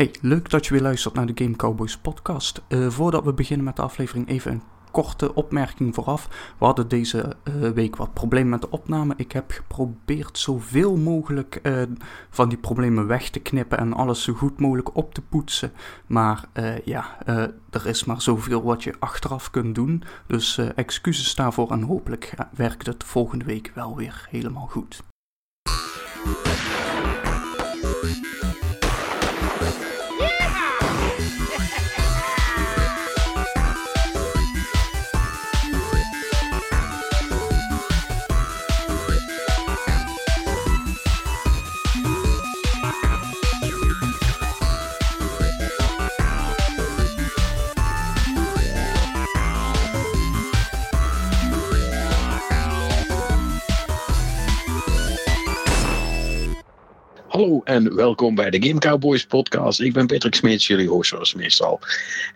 Hey, leuk dat je weer luistert naar de Game Cowboys podcast. Uh, voordat we beginnen met de aflevering even een korte opmerking vooraf. We hadden deze uh, week wat problemen met de opname. Ik heb geprobeerd zoveel mogelijk uh, van die problemen weg te knippen en alles zo goed mogelijk op te poetsen. Maar ja, er is maar zoveel wat je achteraf kunt doen. Dus excuses daarvoor en hopelijk werkt het volgende week wel weer helemaal goed. Hallo en welkom bij de Game Cowboys podcast. Ik ben Patrick Smeets, jullie host zoals meestal.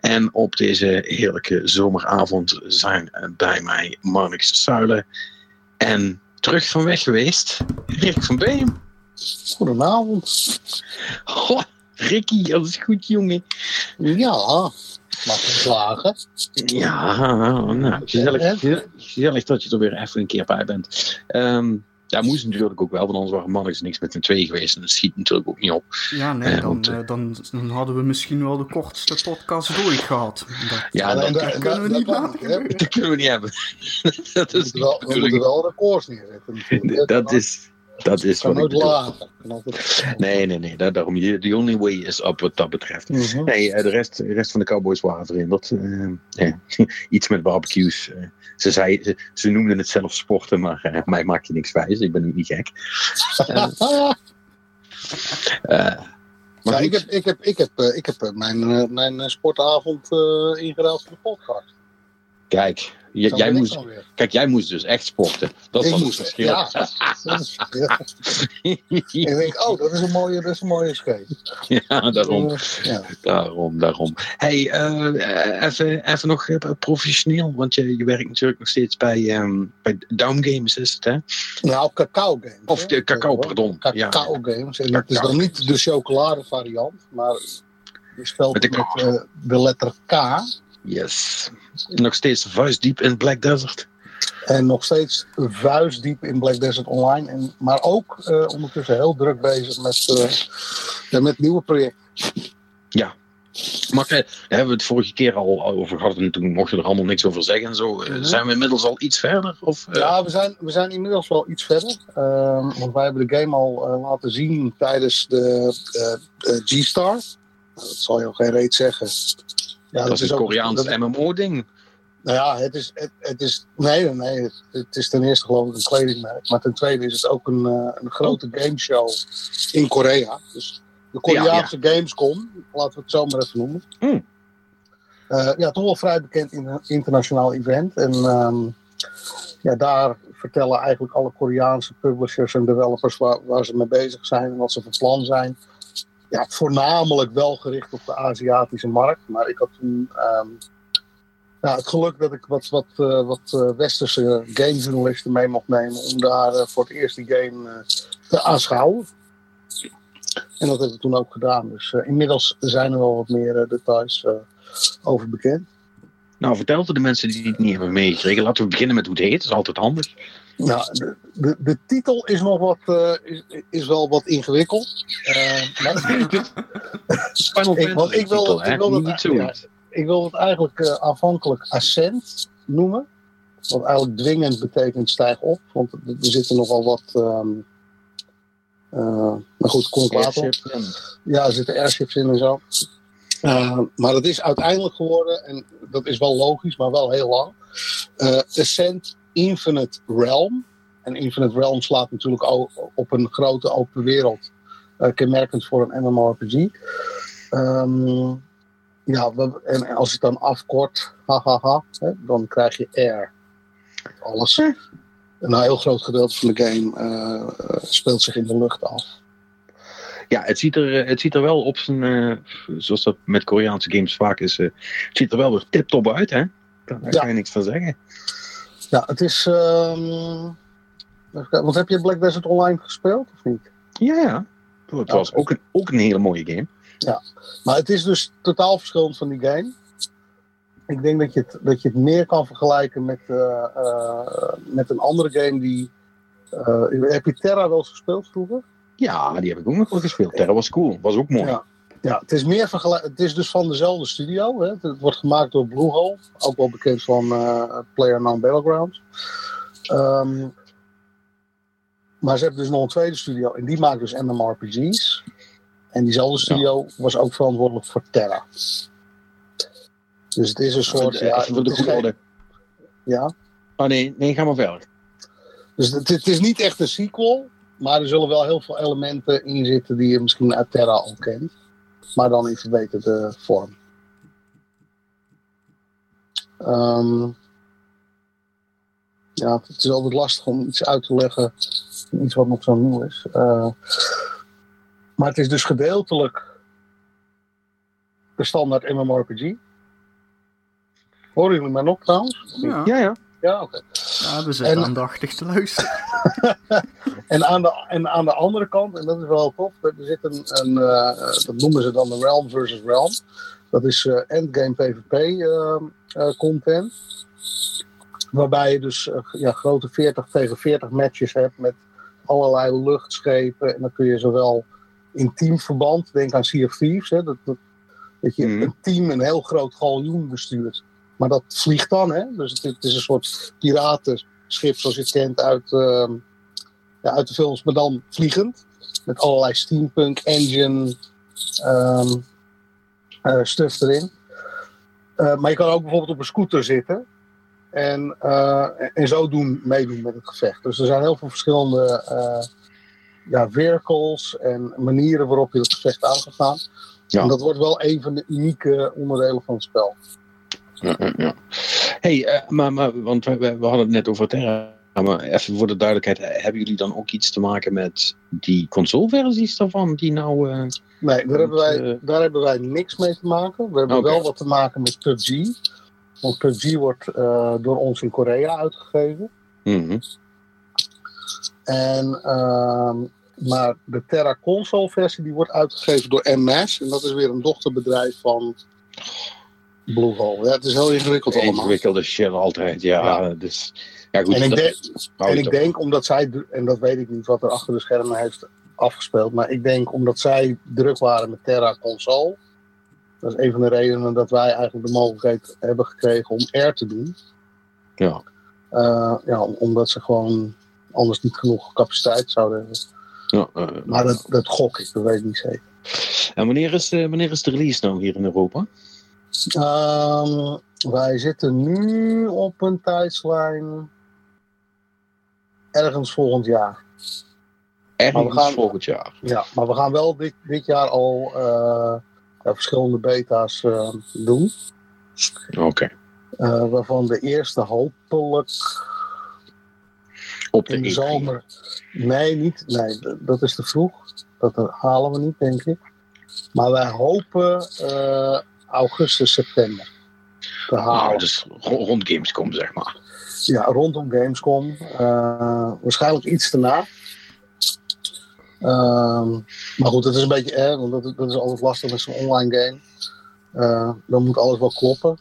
En op deze heerlijke zomeravond zijn bij mij Marnix Zuilen. En terug van weg geweest, Rick van Beem. Goedenavond. Oh, Ricky, dat is goed jongen. Ja, mag ik. Ja, nou, gezellig, gezellig dat je er weer even een keer bij bent. Um, ja, moest natuurlijk ook wel, want anders waren mannen niks met een twee geweest. En dat schiet natuurlijk ook niet op. Ja, nee, uh, dan, want, uh, dan, dan, hadden we misschien wel de kortste podcast ooit gehad. Dat, ja, dat, dat kunnen we niet laten. Dat kunnen we niet hebben. dat is we, wel, we moeten wel records neerzetten. Dat is, dat is wat ik bedoel. Nee, nee, nee. daarom, the only way is up wat dat betreft. Mm -hmm. Nee, de rest, de rest van de Cowboys waren verhinderd. Uh, iets met barbecues. Uh, ze, zei, ze, ze, noemden het zelf sporten, maar uh, mij maak je niks wijs. Ik ben ook niet gek. maar ja, ik heb, ik heb, ik heb, ik heb mijn, mijn sportavond ingeruild voor de podcast. Kijk, jij moest, kijk, jij moest dus echt sporten. Dat was het verschil. Ja. ik denk, oh, dat is een mooie, dat is een mooie skate. Ja, daarom. Uh, ja. Daarom, daarom. hey, uh, even, even nog professioneel, want je, je werkt natuurlijk nog steeds bij, um, bij Down Games, is het hè? Nou, Cacao Games. Of de Cacao, pardon. Cacao ja. Games. En dat is dan niet de chocolade variant, maar je spelt met, de, met uh, de letter K. Yes. Nog steeds vuistdiep in Black Desert. En nog steeds vuistdiep in Black Desert Online. En, maar ook uh, ondertussen heel druk bezig met, uh, met nieuwe projecten. Ja. Maar daar hebben we het vorige keer al over gehad en toen mocht je er allemaal niks over zeggen en zo. Mm -hmm. Zijn we inmiddels al iets verder? Of, uh... Ja, we zijn, we zijn inmiddels wel iets verder. Ehm, want wij hebben de game al laten zien tijdens de G-Star. Nou, dat zal je al geen reet zeggen. Ja, dat, dat is een Koreaans MMO-ding. Nou ja, het is, het, het, is nee, nee, het, het, is ten eerste geloof ik een kledingmerk. Maar ten tweede is het ook een, uh, een grote gameshow in Korea. Dus de Koreaanse ja, ja. Gamescom, laten we het zo maar even noemen. Mm. Uh, ja, toch wel vrij bekend in, internationaal event. En um, ja, daar vertellen eigenlijk alle Koreaanse publishers en developers waar, waar ze mee bezig zijn en wat ze van plan zijn ja, voornamelijk wel gericht op de Aziatische markt. Maar ik had toen um, het geluk dat ik wat, wat, uh, wat uh, westerse gamejournalisten mee mocht nemen om daar uh, voor het eerst die game te aanschouwen. En dat heb ik toen ook gedaan. Dus inmiddels zijn er wel wat meer details over bekend. Nou, vertel het de mensen die het niet hebben meegekregen. Laten we beginnen met hoe het heet. Dat is altijd handig. Nou, de, de, de, titel is nog wat, uh, is, is wel wat ingewikkeld. Uh, maar, ik, want ik wil, titel, ik, wil het, ja, ik wil het eigenlijk uh, aanvankelijk Ascent noemen. Wat eigenlijk dwingend betekent stijg op. Want er zitten nogal wat... Um, maar goed, kom ik later Ja, er zitten airships in en zo. maar dat is uiteindelijk geworden, en dat is wel logisch, maar wel heel lang. Ascent Infinite Realm. En Infinite Realm slaat natuurlijk op een grote open wereld. Uh, kenmerkend voor een MMORPG. Um, ja, en als je het dan afkort, hahaha, hè, dan krijg je Air. Alles. Een heel groot gedeelte van de game uh, speelt zich in de lucht af. Ja, het ziet er, het ziet er wel op zijn, uh, zoals dat met Koreaanse games vaak is, het ziet er wel weer tip-top uit, hè? Daar ja. kan je niks van zeggen. Ja, het is. Um, heb je Black Desert Online gespeeld of niet? Ja, ja. Het was ook, een, ook een hele mooie game. Ja, maar het is dus totaal verschillend van die game. Ik denk dat je het, dat je het meer kan vergelijken met, met een andere game die. heb je Terra wel eens gespeeld vroeger? Ja, die heb ik ook nog wel gespeeld. Terra was cool, was ook mooi. Ja. Ja, het is, meer het is dus van dezelfde studio. Hè. Het wordt gemaakt door Bluehole, ook wel bekend van uh, Player Non Battlegrounds. Um, maar ze hebben dus nog een tweede studio en die maakt dus MMORPG's. En diezelfde studio was ook verantwoordelijk voor Terra. Dus het is een soort. Ja, voor de goede Ja. Oh nee, nee, ga maar verder. Dus het, het, is niet echt een sequel, maar er zullen wel heel veel elementen in zitten die je misschien uit Terra al kent maar dan in verbeterde vorm. Um, ja, het is altijd lastig om iets uit te leggen, iets wat nog zo nieuw is. Uh, maar het is dus gedeeltelijk de standaard MMORPG. Horen jullie mij nog trouwens? Ja, ja. ja. Ja, oké. Ja, we zijn aandachtig te luisteren. En, aan de, en aan de andere kant, en dat is wel tof, er zit een, een uh, dat noemen ze dan de Realm versus Realm. Dat is uh, endgame PvP eh, content. Waarbij je dus ja, grote 40 tegen 40 matches hebt met allerlei luchtschepen. En dan kun je zowel in teamverband, denk aan Sea of Thieves, hè, dat, dat, dat je mhm. een team een heel groot galjoen bestuurt. Maar dat vliegt dan, hè? Dus het, het is een soort piratenschip zoals je het kent uit, uh, ja, uit de films, maar dan vliegend. Met allerlei steampunk engine um, uh, stuff erin. Uh, maar je kan ook bijvoorbeeld op een scooter zitten. En, uh, en zo doen, meedoen met het gevecht. Dus er zijn heel veel verschillende ja, vehicles en manieren waarop je het gevecht aan kan gaan. Ja. En dat wordt wel een van de unieke onderdelen van het spel ja, ja. hey, uh, maar, maar, want we, we, hadden het net over Terra. Maar even voor de duidelijkheid, hebben jullie dan ook iets te maken met die consoleversies daarvan? Die nou, uh, nee, daar, hebben wij, uh, daar hebben wij niks mee te maken. We hebben okay. wel wat te maken met PUBG. Want PUBG wordt door ons in Korea uitgegeven. Mm -hmm. En, ehm, maar de Terra console versie die wordt uitgegeven door MS. En dat is weer een dochterbedrijf van Ja, het is heel ingewikkeld allemaal. Ingewikkelde shit altijd, ja. ja. Dus, ja goed, en ik, denk, en ik denk omdat zij, en dat weet ik niet wat er achter de schermen heeft afgespeeld, maar ik denk omdat zij druk waren met Terra Console. Dat is een van de redenen dat wij eigenlijk de mogelijkheid hebben gekregen om R te doen. Ja. Uh, ja, omdat ze gewoon anders niet genoeg capaciteit zouden hebben. Ja, uh, maar dat, dat gok ik, dat weet ik niet zeker. En wanneer is, de, wanneer is de release nou hier in Europa? Um, wij zitten nu op een tijdslijn ergens volgend jaar. Ergens gaan, volgend jaar? Ja, maar we gaan wel dit, dit jaar al uh, verschillende beta's uh, doen. Oké. Okay. Uh, waarvan de eerste hopelijk op de, in de zomer. Nee, niet. Nee, dat is te vroeg. Dat halen we niet, denk ik. Maar wij hopen augustus, september te halen. Nou, dus rond Gamescom, zeg maar. Ja, rondom Gamescom. Uh, waarschijnlijk iets daarna. Uh, maar goed, het is een beetje erg, want dat, dat is altijd lastig met zo'n online game. Uh, dan moet alles wel kloppen.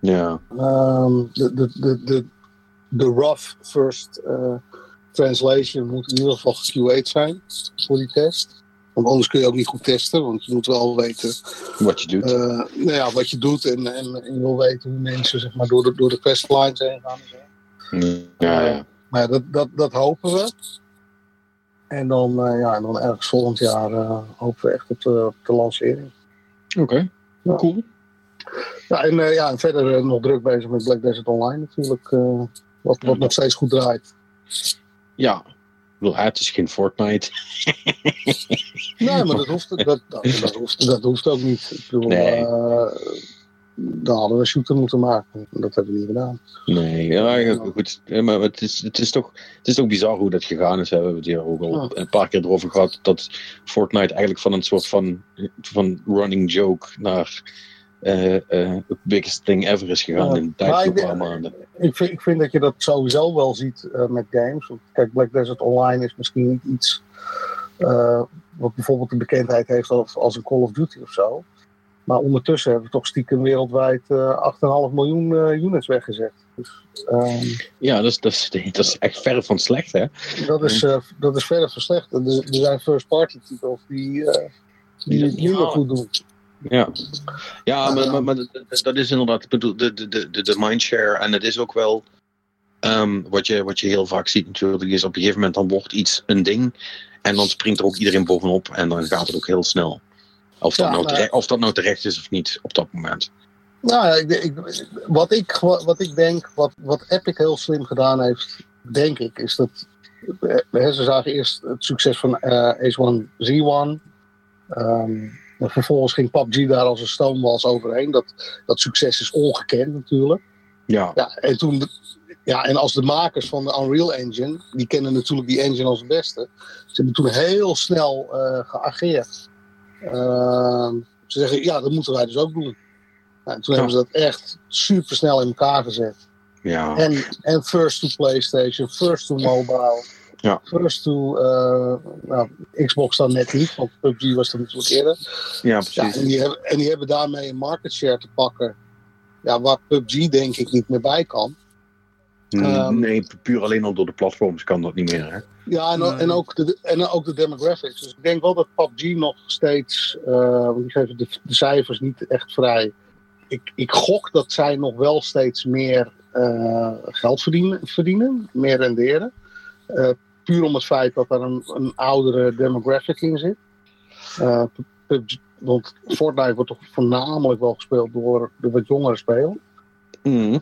Ja. Um, de, de, de, de, de rough first uh, translation moet in ieder geval geQA'd zijn voor die test. Want anders kun je ook niet goed testen, want je moet wel weten wat je doet. Uh, nou ja, wat je doet en, en, en, je wil weten hoe mensen zeg maar, door, de, door de questlines heen gaan. Ja, ja. Maar ja, dat, dat, dat hopen we. En dan, uh, ja, en dan ergens volgend jaar uh, hopen we echt op de, op de lancering. Oké, okay. ja. cool. Ja, en, ja, en verder nog druk bezig met Black Desert Online natuurlijk. wat wat nog steeds goed draait. Ja, bedoel, het is geen Fortnite. nee, maar dat hoeft, dat, dat, hoeft, dat hoeft ook niet. Ik bedoel, nee. uh, dan hadden we een shooter moeten maken. Dat hebben we niet gedaan. Nee, ja, goed. Maar het is, het, is toch, het is toch bizar hoe dat gegaan is. We hebben het hier ook al een paar keer erover gehad. Dat Fortnite eigenlijk van een soort van, van running joke naar uh, uh, biggest thing ever is gegaan in de tijd van een paar maanden. Ik vind, ik vind dat je dat sowieso wel ziet uh, met games. Want kijk, Black Desert Online is misschien niet iets wat bijvoorbeeld een bekendheid heeft als, als een Call of Duty of zo. Maar ondertussen hebben we toch stiekem wereldwijd 8,5 miljoen units weggezet. Dus, um, ja, dat is, dat, is, dat is echt verre van slecht, hè? Dat is, dat is verre van slecht. Er, er zijn first-party titels die, uh, die het minder goed doen. Ja, ja maar, maar, maar, dat is inderdaad de, de, de, de, de mindshare. En het is ook wel um, wat, je, wat je heel vaak ziet natuurlijk, is op een gegeven moment dan wordt iets een ding. En dan springt er ook iedereen bovenop en dan gaat het ook heel snel. Of dat, nou, terecht, of dat nou terecht is of niet op dat moment. Nou, ik, ik, wat, ik, wat ik denk, wat, wat Epic heel slim gedaan heeft, denk ik, is dat ze zagen eerst het succes van uh, Ace 1 Z1. Um, vervolgens ging PUBG daar als een stoomwals overheen. Dat, dat succes is ongekend natuurlijk. Ja. ja en, toen, ja, en als de makers van de Unreal Engine, die kennen natuurlijk die engine als het beste. Ze hebben toen heel snel uh, geageerd. Uh, ze zeggen, ja, dat moeten wij dus ook doen. En toen hebben ze dat echt super snel in elkaar gezet. Ja. En, en first to PlayStation, first to mobile. Ja. First to uh, nou, Xbox dan net niet, want PUBG was er natuurlijk eerder. Ja, precies. Ja, en, die hebben, en die hebben daarmee een market share te pakken. Ja, waar PUBG denk ik niet meer bij kan. Um, nee, puur alleen al door de platforms kan dat niet meer. Hè? Ja, en, en, ook de, en ook de demographics. Dus ik denk wel dat PUBG nog steeds, uh, want die geven de, de cijfers niet echt vrij ik, ik gok dat zij nog wel steeds meer uh, geld verdienen, verdienen, meer renderen. Uh, puur om het feit dat er een, een oudere demographic in zit. Uh, want Fortnite wordt toch voornamelijk wel gespeeld door de wat jongere spelers. Mm.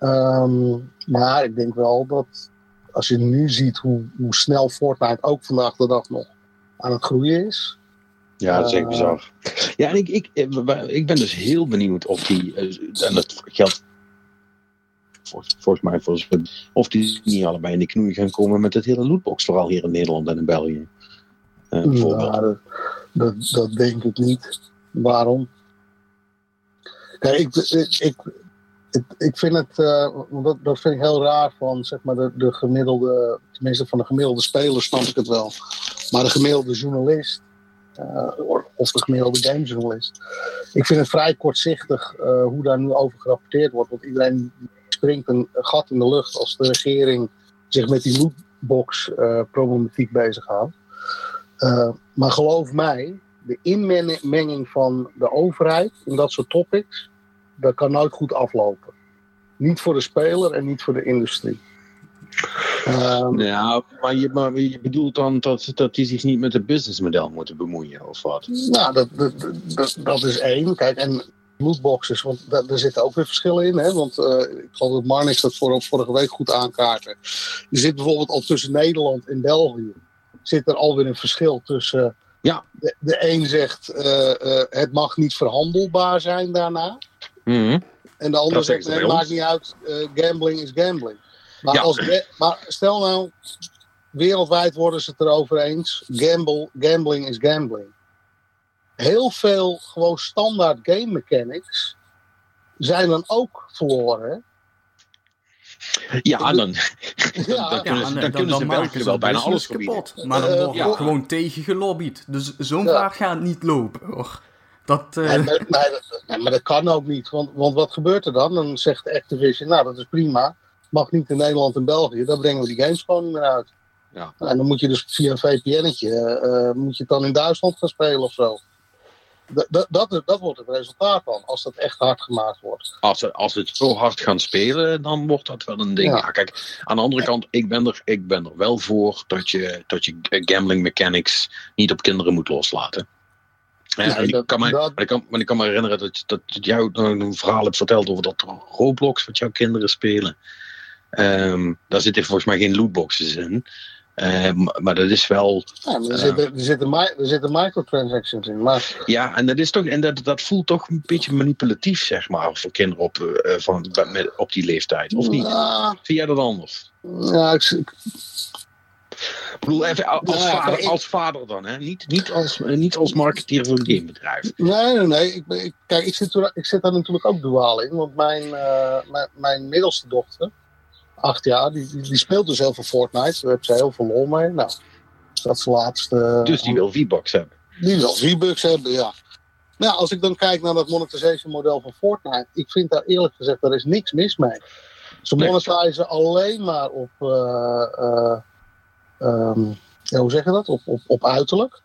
Um, maar ik denk wel dat als je nu ziet hoe, hoe snel Fortnite ook vandaag de dag nog aan het groeien is. Ja, dat is echt bizar. Ja, en ik, ik, ik ben dus heel benieuwd of die, eh, en dat geldt volgens mij, volgens, of die niet allebei in de knoei gaan komen met het hele lootbox, vooral hier in Nederland en in België. Uh, nou, dat, dat, dat, denk ik niet. Waarom? Kijk, ik, ik, ik, ik vind het, uh, dat, dat vind ik heel raar van zeg maar de, de gemiddelde, tenminste van de gemiddelde speler snap ik het wel. Maar de gemiddelde journalist, uh, of de gemiddelde gamejournalist. Ik vind het vrij kortzichtig uh, hoe daar nu over gerapporteerd wordt. Want iedereen springt een gat in de lucht als de regering zich met die lootbox-problematiek uh, bezighoudt. maar geloof mij, de inmenging van de overheid in dat soort topics, dat kan nooit goed aflopen. Niet voor de speler en niet voor de industrie. Um, ja, maar je, maar je bedoelt dan dat, dat die zich niet met het businessmodel moeten bemoeien, of wat? Nou, dat, dat, dat, dat is één. Kijk, en lootboxes, want daar, zitten ook weer verschillen in. Hè? Want uh, ik geloof dat Marnix dat voor, vorige week goed aankaarten. Je zit bijvoorbeeld al tussen Nederland en België. Zit er alweer een verschil tussen. ja. De, de een zegt uh, uh, het mag niet verhandelbaar zijn daarna. Mm -hmm. En de ander zegt het maakt niet uit, gambling is gambling. Maar, als, maar stel nou, wereldwijd worden ze het erover eens. Gamble, gambling is gambling. Heel veel gewoon standaard game mechanics zijn dan ook verloren. Ja, dan, ja, dan, kunnen ze, dan, kunnen ze België wel bijna alles kapot. Maar dan wordt uh, gewoon tegen gelobbyd. Dus zo'n ja. vraag gaat niet lopen hoor. Dat, uh... nee, maar, nee, maar, dat kan ook niet. Want, want wat gebeurt er dan? Dan zegt Activision, nou dat is prima mag niet in Nederland en België. Dan brengen we die games gewoon niet meer uit. Ja. En dan moet je dus via een VPN'tje, uh, moet je het dan in Duitsland gaan spelen of zo. Dat, dat, dat wordt het resultaat dan, als dat echt hard gemaakt wordt. Als ze, als het zo hard gaan spelen, dan wordt dat wel een ding. Ja. ja kijk, aan de andere kant, ik ben, er, ik ben er wel voor dat je, dat je gambling mechanics niet op kinderen moet loslaten. Ja, ja, ik, kan me, dat... ik kan, maar ik kan me herinneren dat, dat jou een verhaal hebt verteld over dat Roblox wat jouw kinderen spelen. Um, daar zitten volgens mij geen lootboxes in. Uh, maar dat is wel. Ja, er, uh, zitten, er, zitten, er zitten microtransactions in. Maar... Ja, en dat is toch. En dat, dat voelt toch een beetje manipulatief, zeg maar, voor kinderen op, uh, van, met, op die leeftijd. Of niet? Ja. Zie jij dat anders? Ja, ik, ik... Bedoel, even als, ja, vader, ik... als vader dan, hè? Niet, niet, als, niet als marketeer van een gamebedrijf. Nee, nee, nee. Ik, ik, kijk, ik zit, ik zit daar natuurlijk ook duaal in. Want mijn, mijn, mijn middelste dochter, acht jaar, die, die, speelt dus heel veel Fortnite. Daar heeft ze heel veel lol mee. Nou, Dat is de laatste. Dus die wil V-Bucks hebben. Die wil V-Bucks hebben, ja. Nou, als ik dan kijk naar dat monetization model van Fortnite, ik vind daar eerlijk gezegd, daar is niks mis mee. Ze monetizen alleen maar op, uh, uh, um, ja, hoe zeg je dat? Op, op, op uiterlijk.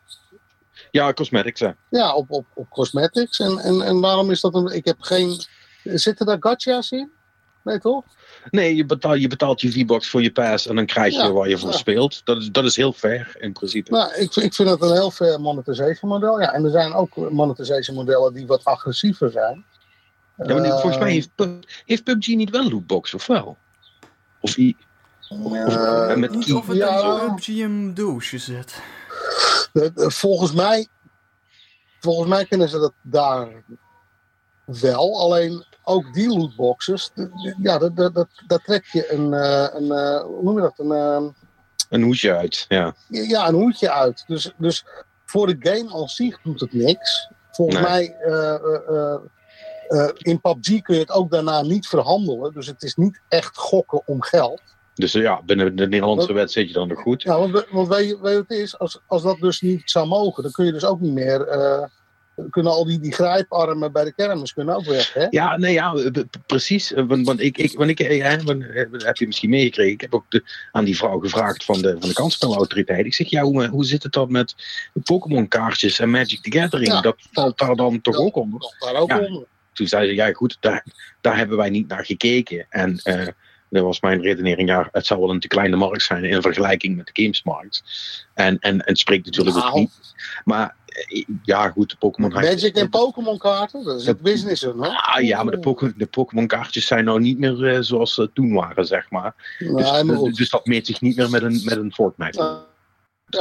Ja, cosmetics, hè. Ja, op, op, op cosmetics. En, en, en waarom is dat een... Ik heb geen... Zitten daar gotcha's in? Nee, toch? Nee, je betaalt je, betaalt je V-Box voor je pass en dan krijg je waar je voor speelt. Dat is, dat is heel fair in principe. Nou, ik, ik vind het een heel fair monetization model. Ja, en er zijn ook monetization modellen die wat agressiever zijn. Ja, maar volgens mij heeft, heeft PUBG niet wel lootbox, of wel? Of, i, of, met key. Of het ja, PUBG een doosje zit. Volgens mij, volgens mij kunnen ze dat daar wel. Alleen ook die lootboxes, ja, dat, dat, dat, trek je een, uh, een uh, hoe noem je dat? Een, uh, een hoedje uit, ja. Ja, een hoedje uit. Dus, dus voor de game als zich doet het niks. Volgens mij, in PUBG kun je het ook daarna niet verhandelen. Dus het is niet echt gokken om geld. Dus ja, binnen de Nederlandse wet zit je dan nog goed. Ja, want, want weet, je, weet je wat het is? Als, als dat dus niet zou mogen, dan kun je dus ook niet meer kunnen al die, die grijparmen bij de kermis kunnen ook weg. Hè? Ja, nee, ja, precies. Want, want ik, ik, want ik hè, want, heb je misschien meegekregen. Ik heb ook de, aan die vrouw gevraagd van de, van de kansspelautoriteit. Ik zeg, ja, hoe, hoe zit het dan met Pokémon kaartjes en Magic the Gathering? Dat valt daar dan toch ook onder? Dat daar ook onder. Toen zei ze, ja goed, daar, daar hebben wij niet naar gekeken. En uh, dat was mijn redenering, ja, het zou wel een te kleine markt zijn in vergelijking met de gamesmarkt. En, en, en het spreekt natuurlijk nou. ook niet. Maar ja, goed, de Pokémon... Magic en Pokémon kaarten, dat is het business, hè? Ah, ja, maar de, Pokémon kaartjes zijn nou niet meer uh, zoals ze toen waren, zeg maar. Dus, dus, dus, dat meet zich niet meer met een, met een Fortnite.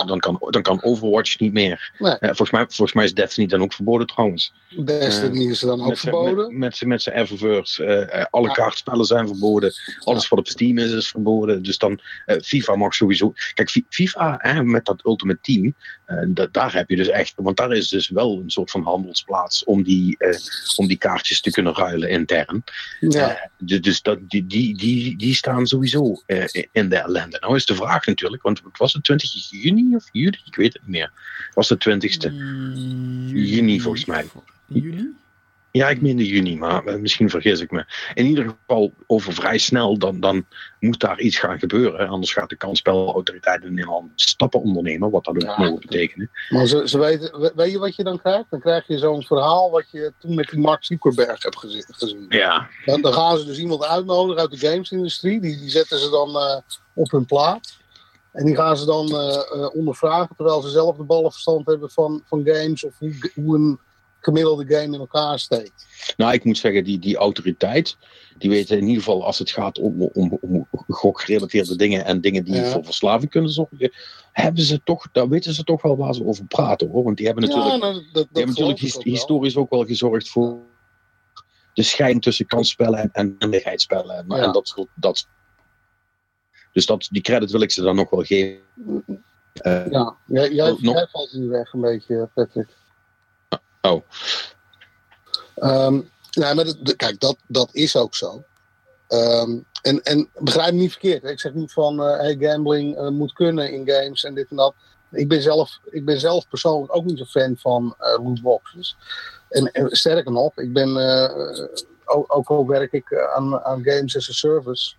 Dan, kan, dan kan Overwatch niet meer. Nee. Uh, volgens, mij, volgens mij is Destiny dan ook verboden trouwens. Destiny uh, is dan ook verboden? Met, met, met zijn Eververse. Uh, alle kaartspellen zijn verboden. Alles wat op Steam is, is verboden. Dus dan FIFA mag sowieso. Kijk, FIFA met dat Ultimate Team. daar heb je dus echt. Want daar is dus wel een soort van handelsplaats. Om die, om die kaartjes te kunnen ruilen intern. Ja. dus dat, die, die, die, die staan sowieso in de ellende. Nou is de vraag natuurlijk. Want het was het 20 juni of juli? Ik weet het niet meer. Was de 20ste? Juni volgens mij. Juli? Ja, ik meende juni, maar eh, misschien vergis ik me. In ieder geval over vrij snel, dan, dan moet daar iets gaan gebeuren. Anders gaat de kansspelautoriteit in Nederland stappen ondernemen, wat dat ook ja, mogen betekenen. Maar ze, ze weten, weet je wat je dan krijgt? Dan krijg je zo'n verhaal wat je toen met die Mark Zuckerberg hebt gezien. Ja. Dan, dan gaan ze dus iemand uitnodigen uit de gamesindustrie, die, die zetten ze dan uh, op hun plaat. En die gaan ze dan uh, ondervragen, terwijl ze zelf de ballenverstand hebben van, van games of hoe, hoe een gemiddelde game in elkaar steekt. Nou, ik moet zeggen, die, die autoriteit, die weten in ieder geval als het gaat om, om, om gokgerelateerde dingen en dingen die voor verslaving kunnen zorgen, hebben ze toch, daar weten ze toch wel waar ze over praten hoor. Want die hebben natuurlijk, ja, nou, dat, dat die hebben natuurlijk historisch ook wel gezorgd voor de scheiding tussen kansspellen en, en, en En, en dat soort dat dus dat, die credit wil ik ze dan nog wel geven. Uh, ja, jij, jij, nog... valt nu weg een beetje, Patrick. Oh. Um, nee, maar kijk, dat, dat is ook zo. Um, en, en begrijp me niet verkeerd. Hè? Ik zeg niet van uh, hey, gambling uh, moet kunnen in games en dit en dat. Ik ben zelf, ik ben zelf persoonlijk ook niet zo fan van uh, lootboxes. En, en, sterker nog, ik ben, ook, ook al werk ik aan, aan games as a service.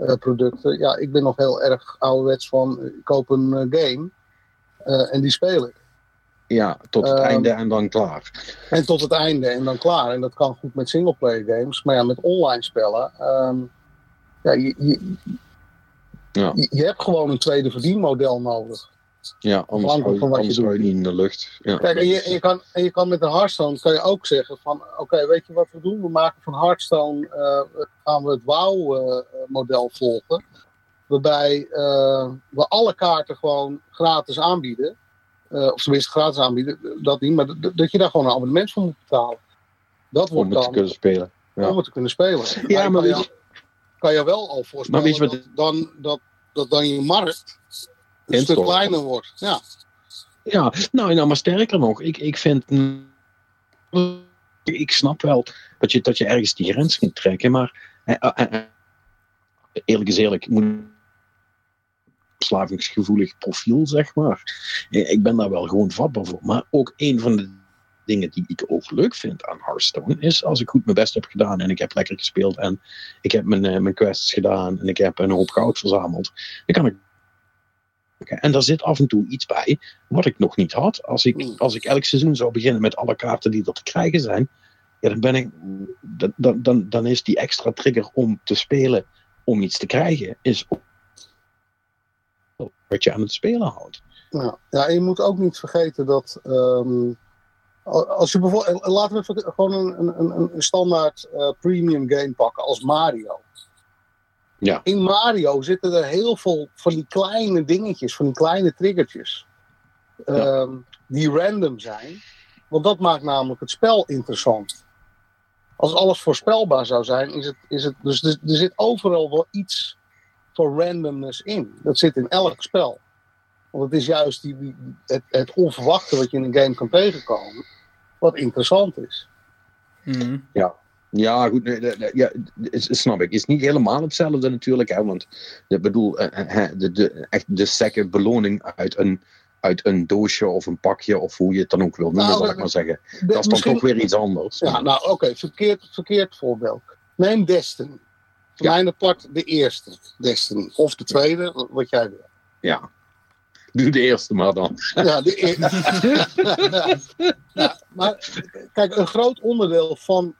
Eh, producten. Ja, ik ben nog heel erg ouderwets van, ik koop een eh, game eh, en die speel ik. Ja, tot het ehm, einde en dan klaar. En tot het einde en dan klaar. En dat kan goed met singleplayer games. Maar ja, met online spellen. Ehm, ja, je, je, ja. Je, hebt gewoon een tweede verdienmodel nodig. Ja, anders van wat je, niet in de lucht. Ja. Kijk, en je, en je, kan, en je kan met een Hearthstone kan je ook zeggen van... Oké, weet je wat we doen? We maken van Hearthstone... Uh, gaan we het WoW-model uh, volgen. Waarbij uh, we alle kaarten gewoon gratis aanbieden. of tenminste gratis aanbieden, dat niet. Maar dat je daar gewoon een abonnement voor moet betalen. Dat wordt om het te kunnen spelen. Ja. Om het te kunnen spelen. Ja, maar, kan, je, kan je wel al voorspellen dat, dan, dat, dat dan je markt een stuk kleiner wordt. Ja. Ja, nou, nou, maar sterker nog, ik, ik vind. Ik snap wel dat je, dat je ergens die grens moet trekken, maar. Eh, eh, eh, eerlijk is eerlijk, moet verslavingsgevoelig profiel, zeg maar. Ik ben daar wel gewoon vatbaar voor. Maar ook een van de dingen die ik ook leuk vind aan Hearthstone is als ik goed mijn best heb gedaan en ik heb lekker gespeeld en ik heb mijn, mijn quests gedaan en ik heb een hoop goud verzameld, dan kan ik en daar zit af en toe iets bij wat ik nog niet had. Als ik, hmm. als ik elk seizoen zou beginnen met alle kaarten die er te krijgen zijn, ja, dan, ben ik, dan, dan, dan is die extra trigger om te spelen, om iets te krijgen, is wat je aan het spelen houdt. Ja, ja en je moet ook niet vergeten dat. Um, als je bijvoorbeeld, laten we gewoon een, een, een standaard uh, premium game pakken als Mario. Ja. In Mario zitten er heel veel van die kleine dingetjes, van die kleine triggertjes. Ehm, die random zijn. Want dat maakt namelijk het spel interessant. Als alles voorspelbaar zou zijn, is het. Is het dus er, er zit overal wel iets voor randomness in. Dat zit in elk spel. Want het is juist die, het, het, onverwachte wat je in een game kan tegenkomen, wat interessant is. Mhm. Ja. Ja, goed, ja, snap ik. Het is niet helemaal hetzelfde natuurlijk, hè, want ik bedoel, eh, eh, de, de, echt de secke beloning uit een, uit een doosje of een pakje, of hoe je het dan ook wil noemen, nou, zal ik maar zeggen. Dat is dan toch weer iets anders. Ja, nou oké, verkeerd, verkeerd voorbeeld. Neem Destiny. Voor ja. mijn part de eerste Destiny. Of de tweede, wat jij wil. Ja. Doe de eerste maar dan. Ja, de eerste. ja, maar kijk, een groot onderdeel van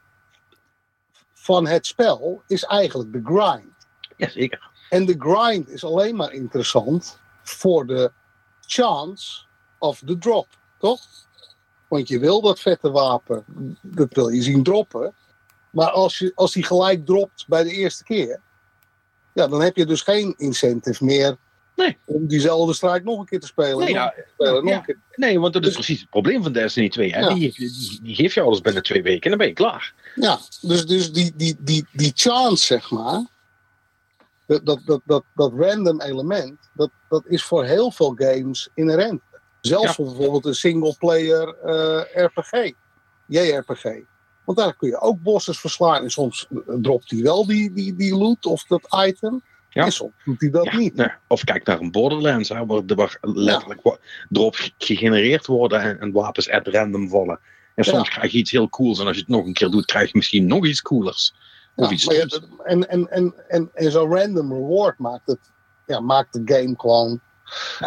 van het spel is eigenlijk de grind. Jazeker. En de grind is alleen maar interessant voor de chance of the drop, toch? Want je wil dat vette wapen, dat wil je zien droppen. Maar als, je, als die gelijk dropt bij de eerste keer, ja, dan heb je dus geen incentive meer Nee. Om diezelfde strijd nog een keer te spelen. Nee, ja, nee want dat is dus- precies het probleem van Destiny 2. Hè? Die, die, die, geeft je alles binnen twee weken en dan ben je klaar. Ja, dus, dus die, die, die, die chance, zeg maar. Dat, dat, dat, dat, dat random element, dat, dat is voor heel veel games inherent. Zelfs voor bijvoorbeeld een single-player uh, RPG, JRPG. Want daar kun je ook bosses verslaan en soms dropt hij wel die, die, die loot of dat item. Ja. En soms doet hij dat niet. Of kijk naar een Borderlands, hè, waar, waar letterlijk ja. drops gegenereerd worden en, en, wapens at random vallen. En soms krijg je iets heel cools en als je het nog een keer doet, krijg je misschien nog iets coolers. Of iets maar en, en, en, en, en zo'n random reward maakt, het, ja, maakt de game gewoon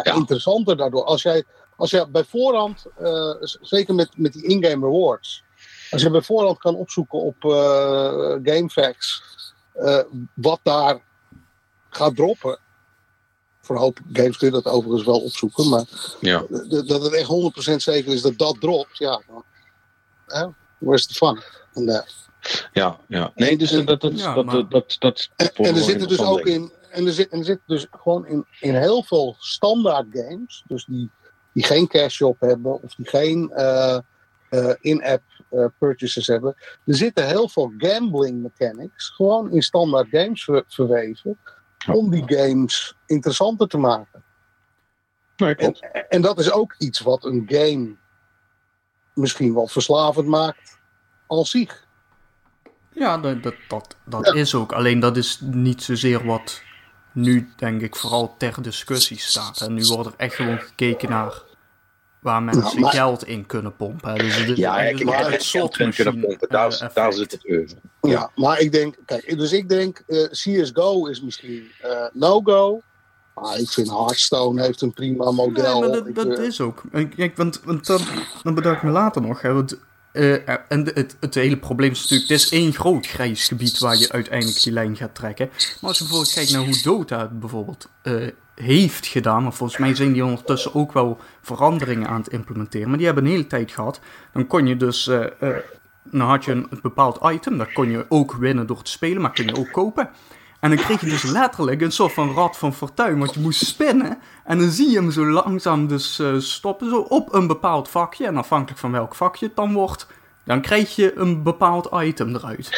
interessanter daardoor. Als jij, als jij bij voorhand, uh, zeker met, met die in-game rewards, als je bij voorhand kan opzoeken op uh, GameFAQs uh, wat daar gaat droppen. Voor een hoop games kun je dat overigens wel opzoeken. Maar ja. dat het echt 100% zeker is dat dat dropt. Ja, hè? where's the fun? En, ja, ja. Nee, dus dat, dat, dat, dat, dat, En, en er zitten dus ook in. En er zit, en er zit dus gewoon in, in heel veel standaard games. Dus die, die geen cash shop hebben. Of die geen uh, uh, in-app uh, purchases hebben. Er zitten heel veel gambling mechanics. Gewoon in standaard games ver, verweven om die games interessanter te maken. Nee, en, en, dat is ook iets wat een game misschien wel verslavend maakt als zich. Ja, dat, dat, dat, dat is ook. Alleen dat is niet zozeer wat nu, denk ik, vooral ter discussie staat. En nu wordt er echt gewoon gekeken naar waar mensen geld in kunnen pompen. Dus het is ja, ik maar het slot kunnen pompen. Daar, uh, daar zit het over. Ja. maar ik denk, kijk, dus ik denk, uh, eh, CSGO is misschien uh, no-go. Maar ik vind Hearthstone heeft een prima model. Nee, dat, dat is ook. Kijk, want, want dan, dan bedacht ik me later nog. Hè, want, en het, hele probleem is natuurlijk, het is één groot grijs gebied waar je uiteindelijk die lijn gaat trekken. Maar als je bijvoorbeeld kijkt naar hoe Dota bijvoorbeeld heeft gedaan. Maar volgens mij zijn die ondertussen ook wel veranderingen aan het implementeren. Maar die hebben een hele tijd gehad. Dan kon je dus. Dan had je een, bepaald item. Dat kon je ook winnen door te spelen, maar kun je ook kopen. En dan kreeg je dus letterlijk een soort van rad van fortuin, want je moest spinnen. En dan zie je hem zo langzaam dus uh, stoppen, zo op een bepaald vakje. En afhankelijk van welk vakje het dan wordt, dan krijg je een bepaald item eruit.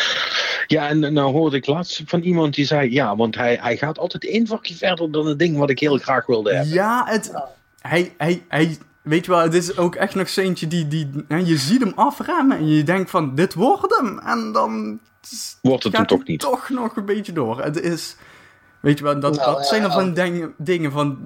Ja, en nou hoorde ik laatst van iemand die zei: ja, want hij, hij gaat altijd één vakje verder dan het ding wat ik heel graag wilde hebben. Ja, het, hij, hij, hij, weet je wel, het is ook echt nog zo'n die, die, je ziet hem afremmen en je denkt van, dit wordt hem. En dan wordt het hem toch niet. toch nog een beetje door. Het is, Weet je wel, dat, nou, dat zijn er van dingen, dingen van.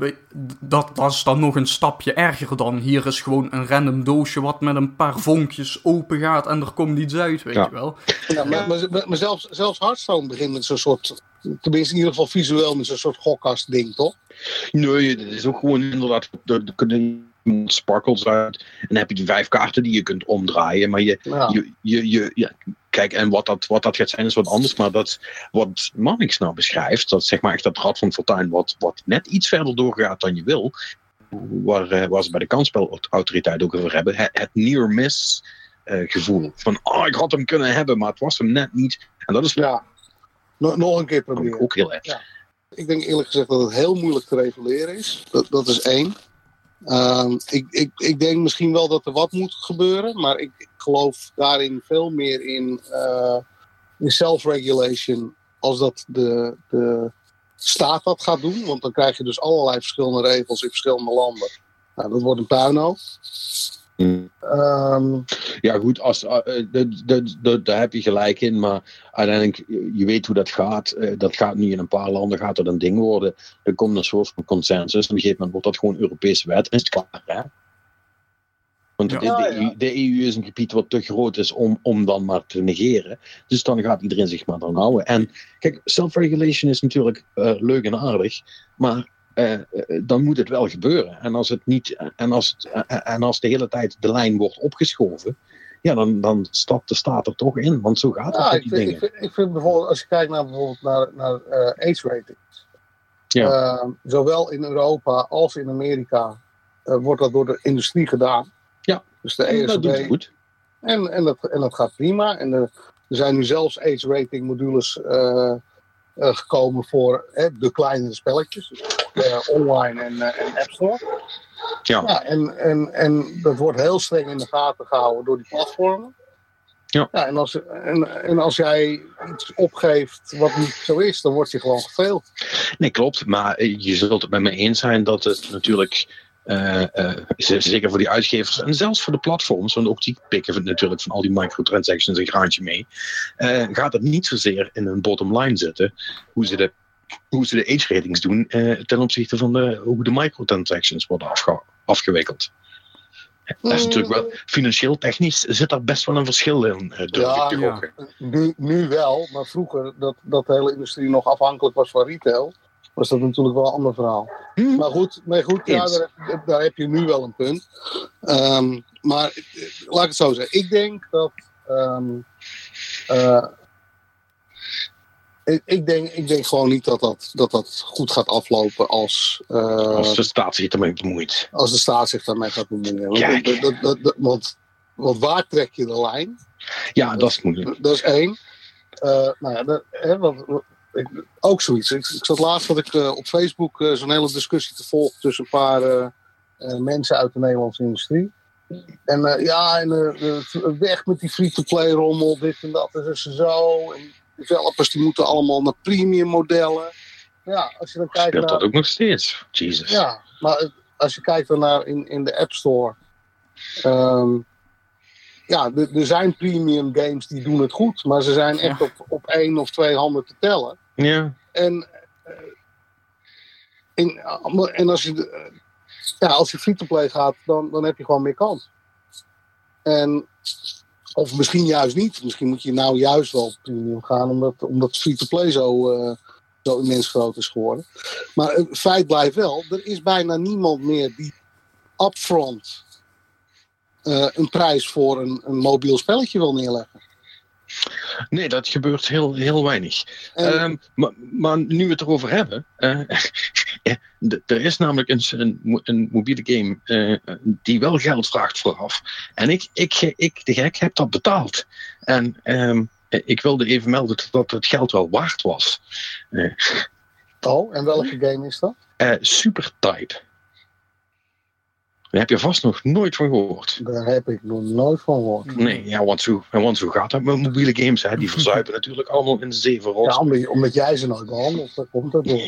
Dat, dat is dan nog een stapje erger dan. Hier is gewoon een random doosje wat met een paar vonkjes open gaat en er komt iets uit, weet je wel. Ja, maar, maar, zelfs, zelfs Hearthstone begint met zo'n soort. Tenminste, in ieder geval visueel met zo'n soort gokkast-ding, toch? Nee, dat is ook gewoon inderdaad. De, de, sparkles uit. En dan heb je die vijf kaarten die je kunt omdraaien. Maar je, je, je, je, ja, kijk, en wat dat, wat dat gaat zijn is wat anders. Maar dat, wat Mannix nou beschrijft, dat zeg maar echt dat rad van fortuin wat, wat net iets verder doorgaat dan je wil. Waar, uh, waar ze bij de kansspelautoriteit ook over hebben. Het, het near miss uh, gevoel. Van, oh, ik had hem kunnen hebben, maar het was hem net niet. En dat is... Ja, nog, nog een keer proberen. Ook heel erg. Ja. Ik denk eerlijk gezegd dat het heel moeilijk te reguleren is. Dat, dat is één. Ehm, ik, ik, ik denk misschien wel dat er wat moet gebeuren, maar ik, geloof daarin veel meer in, uh, in self-regulation als dat de, de staat dat gaat doen. Want dan krijg je dus allerlei verschillende regels in verschillende landen. Nou, dat wordt een puinhoop. Um, ja, goed, als, uh, daar heb je gelijk in, maar uiteindelijk, je weet hoe dat gaat. Uh, dat gaat nu in een paar landen gaat dat een ding worden. Er komt een soort van consensus. Op een gegeven moment wordt dat gewoon Europese wet. En is het klaar, hè? Want de, de, de, EU is een gebied wat te groot is om, om dan maar te negeren. Dus dan gaat iedereen zich maar dan houden. En kijk, self-regulation is natuurlijk uh, leuk en aardig. Maar uh, dan moet het wel gebeuren. En als, het niet, en, als het, en als de hele tijd de lijn wordt opgeschoven, ja, dan, dan stapt de staat er toch in. Want zo gaat het ja, met die dingen. Ik vind, ik vind, bijvoorbeeld, als je kijkt naar bijvoorbeeld naar, naar uh, age ratings. Ja. zowel in Europa als in Amerika wordt dat door de industrie gedaan. Ja, dus de ESB. Dat doet goed. En, en, dat, en dat gaat prima. En er zijn nu zelfs age rating modules gekomen voor de kleinere spelletjes. Uh, online en, uh, en App Store. Ja. ja en, en, en dat wordt heel streng in de gaten gehouden door die platformen. Ja. ja en, als, en, en als jij iets opgeeft wat niet zo is, dan word je gewoon geveeld. Nee, klopt. Maar je zult het met me eens zijn dat het natuurlijk uh, uh, zeker voor die uitgevers en zelfs voor de platforms, want ook die pikken natuurlijk van al die microtransactions een graantje mee, uh, gaat het niet zozeer in een bottom line zitten hoe ze de, hoe ze de age ratings doen ten opzichte van de, hoe de microtransactions worden afge, afgewikkeld. Dat is natuurlijk wel, financieel technisch zit daar best wel een verschil in, durf ja, ik ja. Nu, nu wel, maar vroeger dat, dat de hele industrie nog afhankelijk was van retail, was dat natuurlijk wel een ander verhaal. Hmm. Maar goed, maar goed ja, daar, daar, heb je nu wel een punt. Um, maar laat ik het zo zeggen. Ik denk dat. Um, uh, ik, denk, ik denk gewoon niet dat dat, dat, dat goed gaat aflopen als. Uh, als de staat zich ermee bemoeit. Als de staat zich daarmee gaat bemoeien. Want, dat, dat, dat, want, want waar trek je de lijn? Ja, dat, is moeilijk. Dat is één. Uh, nou ja, hè, ook zoiets. Ik, ik zat laatst dat ik uh, op Facebook uh, zo'n hele discussie te volgen tussen een paar uh, mensen uit de Nederlandse industrie. En ja, en weg met die free-to-play rommel, dit en dat, en dus zo. En developers die moeten allemaal naar premium modellen. Ja, als je dan kijkt Speelt naar, dat ook nog steeds? Jesus. Ja, maar als je kijkt dan naar in, in de App Store. Um, ja, er zijn premium games die doen het goed, maar ze zijn echt op, op één of twee handen te tellen. Ja. En, uh, in, en als je, uh, ja, als je free-to-play gaat, dan, dan heb je gewoon meer kans. En, of misschien juist niet. Misschien moet je nou juist wel premium gaan, omdat, omdat free-to-play zo, zo immens groot is geworden. Maar het feit blijft wel, er is bijna niemand meer die upfront een prijs voor een, een mobiel spelletje wil neerleggen. Nee, dat gebeurt heel, heel weinig. Um, maar, maar, nu we het erover hebben. Uh, er is namelijk een, een, een mobiele game uh, die wel geld vraagt vooraf. En ik, ik, ik, de gek, heb dat betaald. En um, ik wilde even melden dat het geld wel waard was. oh, en welke game is dat? Supertype. Daar heb je vast nog nooit van gehoord. Daar heb ik nog nooit van gehoord. Nee, ja, want zo, want zo gaat dat met mobiele games. Hè. Die verzuipen natuurlijk allemaal in de zeven rots. Ja, omdat, omdat, jij ze nooit behandelt, dan komt dat door.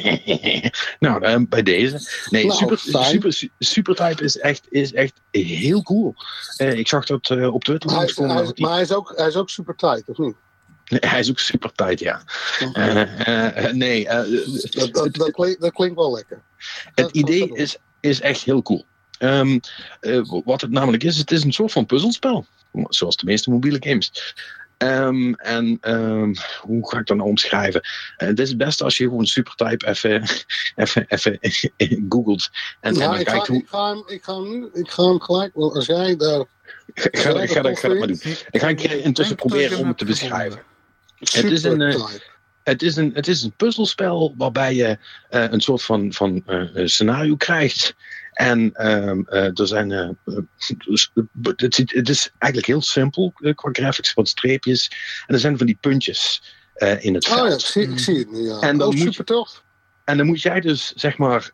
nou, bij deze. Nee, nou, super, super, Supertype is echt, is echt heel cool. Uh, ik zag dat uh, op Twitter. Maar, hij is, hij is, maar hij is ook, hij is ook super tight, of niet? hij is ook super tight, ja. nee. Dat, dat, dat, klinkt, dat, klinkt, wel lekker. Het idee is, is echt heel cool. Um, wat het namelijk is, het is een soort van puzzelspel. Zoals de meeste mobiele games. Um, en um, hoe ga ik dat nou omschrijven? Uh, het is het beste als je gewoon Supertype even, even, even googelt. En, ja, en dan ik, kijkt ga, hoe... ik, ga hem, ik, ga hem nu, ik ga hem gelijk, want als jij daar. Ik ga, ik ga, ik ga dat maar doen. Ik ga een keer intussen proberen om het te beschrijven. Het is een. Uh, het is, een, het is een puzzelspel waarbij je uh, een soort van, van uh, scenario krijgt. En um, uh, er zijn. Uh, het, het, is eigenlijk heel simpel qua graphics, wat streepjes. En er zijn van die puntjes in het veld. Oh ja, ik zie, ik zie het nu. Ja. En dan oh, super je, toch? En dan moet jij dus, zeg maar,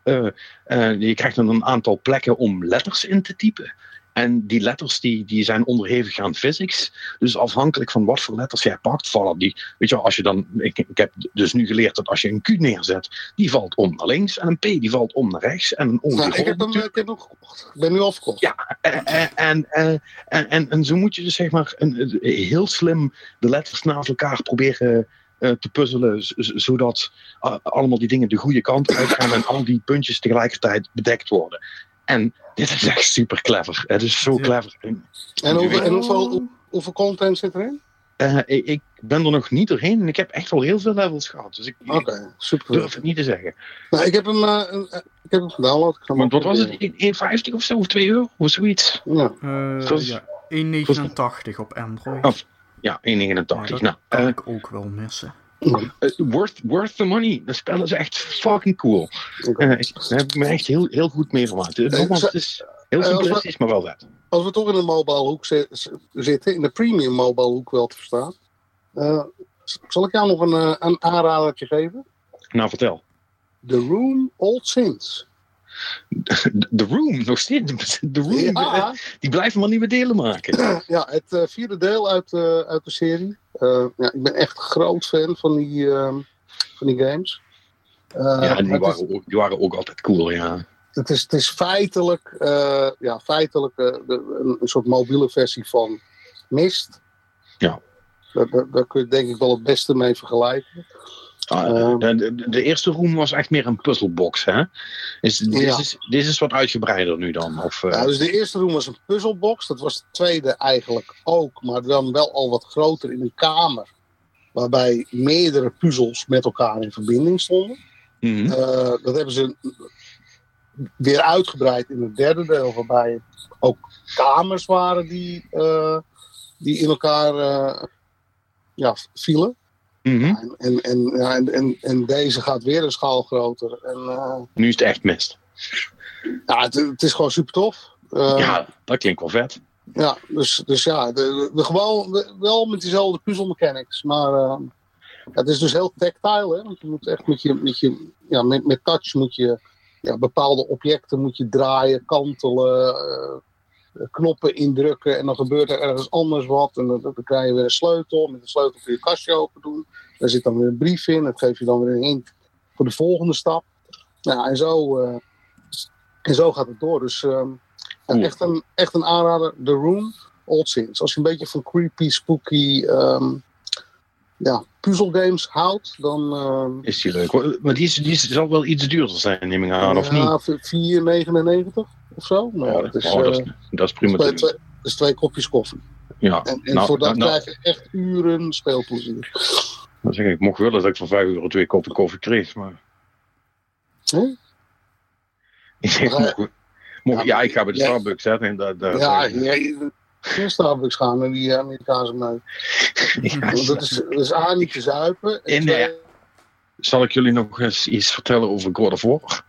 je krijgt dan een aantal plekken om letters in te typen. En die letters die, die zijn onderhevig aan physics. Dus afhankelijk van wat voor letters jij pakt, vallen die. Weet je wel, als je dan. Ik, ik heb dus nu geleerd dat als je een Q neerzet, die valt om naar links. En een P die valt om naar rechts. En een O nou, ik, heb hem, ik heb hem gekocht. Ik ben nu al verkocht. Ja, en, en, en, en, en zo moet je dus zeg maar een, heel slim de letters naast elkaar proberen. Uh, te puzzelen, zodat uh, allemaal die dingen de goede kant uitgaan en al die puntjes tegelijkertijd bedekt worden. En dit is echt super clever. Het is zo clever. En, over, en hoeveel, hoeveel content zit erin? Uh, ik, ik, ben er nog niet doorheen en ik heb echt al heel veel levels gehad. Dus ik, okay, super. durf het niet te zeggen. Nou, ik heb hem, uh, ik heb hem gedownload. Want wat was het? 1,50 of zo? Of 2 euro? Of zoiets? Ja. Uh, was, ja 1,89 op Android. Of, ja, 1,89. Ja, dat nou, kan ik ook wel missen. Uh, worth, worth the money. Dat spel is echt fucking cool. Okay. Uh, ik heb me echt heel, heel goed mee vermaakt. Nogmaals, het is heel simplistisch, maar wel vet. Als we toch in de mobile hoek zitten, in de premium mobile hoek wel te verstaan. Uh, zal ik jou nog een, een aanradertje geven? Nou, vertel. The Room Old Sins. The Room, nog steeds. The Room, ja. die blijven maar nieuwe delen maken. Ja, het vierde deel uit, uh, uit de serie. Uh, ja, ik ben echt groot fan van die, van die games. ja, die waren, is, ook, die waren ook altijd cool, ja. Het is, het is feitelijk, ja, feitelijk de, een, een, soort mobiele versie van Mist. Ja. Daar, daar, daar kun je denk ik wel het beste mee vergelijken. Ah, de, de, de, eerste room was echt meer een puzzelbox, hè? Is, dit, ja. is, dit is wat uitgebreider nu dan? Of, uh... ja, dus de eerste room was een puzzelbox. Dat was de tweede eigenlijk ook, maar dan wel al wat groter in een kamer. Waarbij meerdere puzzels met elkaar in verbinding stonden. Mm -hmm. uh, dat hebben ze weer uitgebreid in het derde deel, waarbij het ook kamers waren die, uh, die in elkaar ja, vielen. Mm -hmm. en, en, ja, en, en, en, deze gaat weer een schaal groter. En, uh, nu is het echt mist. Ja, het, het is gewoon super tof. Uh, ja, dat klinkt wel vet. Ja, dus, dus ja, de, de, gewoon de, wel met diezelfde puzzelmechanics. Maar uh, ja, het is dus heel tactile, hè? Want je moet echt met je, met je ja, met, met touch moet je ja, bepaalde objecten moet je draaien, kantelen, knoppen indrukken en dan gebeurt er ergens anders wat. En dan, dan krijg je weer een sleutel. Met de sleutel kun je kastje open doen. Daar zit dan weer een brief in. Dat geef je dan weer een hint voor de volgende stap. Nou, en zo, uh, en zo gaat het door. Dus uh, ja, echt, een, echt een aanrader. The Room, Old Sins. Als je een beetje van creepy, spooky um, ja, puzzelgames houdt, dan... Uh, is die leuk. Maar die, is, die zal wel iets duurder zijn, neem ik aan, of niet? Ja, 4,99 of zo. Maar oh, dat, is, oh, dat, is, dat is prima. Dat is twee, kopjes koffie. Ja. En, en nou, voor dat nou, krijg je echt uren speelplezier. Dan zeg ik, ik mocht wel dat ik voor 5 euro twee koppen koffie kreeg, maar... Huh? Ik zeg, Maar, mocht, mocht, ja, ja, ik ga bij de ja. Starbucks zetten en daar... daar Ja, ja, Starbucks gaan en die Amerikaanse melk. Ja, Want dat is, dat is A, niet te zuipen. En En, twee, Zal ik jullie nog eens iets vertellen over God of War?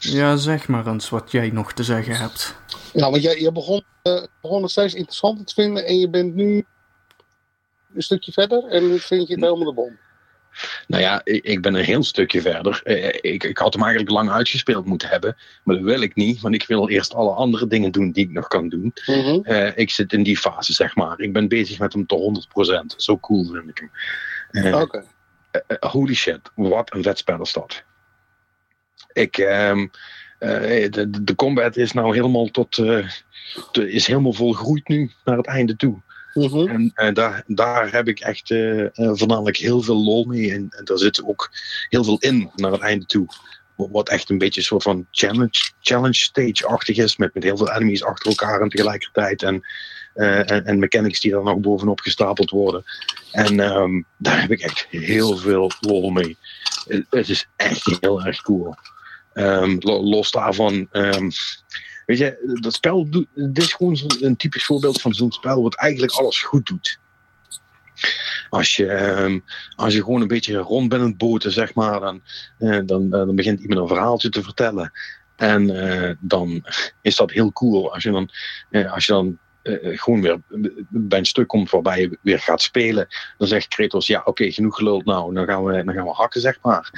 Ja, zeg maar eens wat jij nog te zeggen hebt. ja, want jij, je begon, eh, begon het steeds interessanter te vinden en je bent nu een stukje verder en nu vind je het helemaal de bom. Nou ja, ik, ik ben een heel stukje verder. Eh, Ik, ik had hem eigenlijk lang uitgespeeld moeten hebben. Maar dat wil ik niet, want ik wil eerst alle andere dingen doen die ik nog kan doen. Mhm. Eh, ik zit in die fase, zeg maar. Ik ben bezig met hem tot 100%. Zo cool vind ik hem. Eh, Oké. eh, holy shit, wat een vet spel is dat. Ik, ehm, eh, de, de- combat is nou helemaal tot, eh, is helemaal volgroeid nu naar het einde toe. Mhm. En, en daar, daar heb ik echt uh, voornamelijk heel veel lol mee. En, daar zit ook heel veel in naar het einde toe. Wat echt een beetje een soort van challenge, challenge stage-achtig is. Met, met heel veel enemies achter elkaar en tegelijkertijd. En, en, mechanics die daar nog bovenop gestapeld worden. En um, daar heb ik echt heel veel lol mee. Het is echt heel erg cool. Um, los daarvan. Um, weet je, dat spel doet. Is gewoon een typisch voorbeeld van zo'n spel wat eigenlijk alles goed doet. Als je, um, als je gewoon een beetje rond bent aan het boten, zeg maar, dan, uh, dan, uh, dan begint iemand een verhaaltje te vertellen. En uh, dan is dat heel cool. Als je dan, als je dan gewoon weer bij een stuk komt waarbij je weer gaat spelen, dan zegt Kratos: Ja, oké, genoeg geluld nou, dan gaan, we, dan gaan we hakken, zeg maar.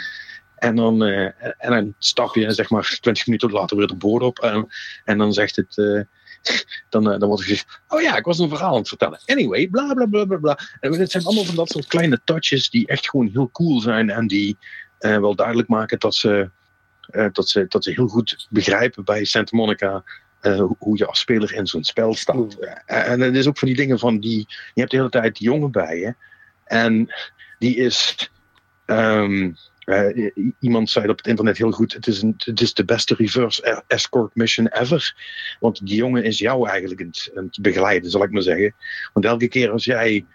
En dan, uh, en dan stap je zeg maar 20 minuten later weer de boord op. En, en dan zegt het. Uh, dan, dan wordt er gezegd: Oh ja, ik was een verhaal aan het vertellen. Anyway, bla bla bla bla bla. En het zijn allemaal van dat soort kleine touches die echt gewoon heel cool zijn. En die wel duidelijk maken dat ze, dat, ze, dat ze heel goed begrijpen bij Santa Monica. hoe je als speler in zo'n spel staat. en het is ook van die dingen van die. Je hebt de hele tijd die jongen bij je. En die is. Um, uh, iemand zei op het internet heel goed: het is, het is de beste reverse escort mission ever. Want die jongen is jou eigenlijk aan het, begeleiden, zal ik maar zeggen. Want elke keer als jij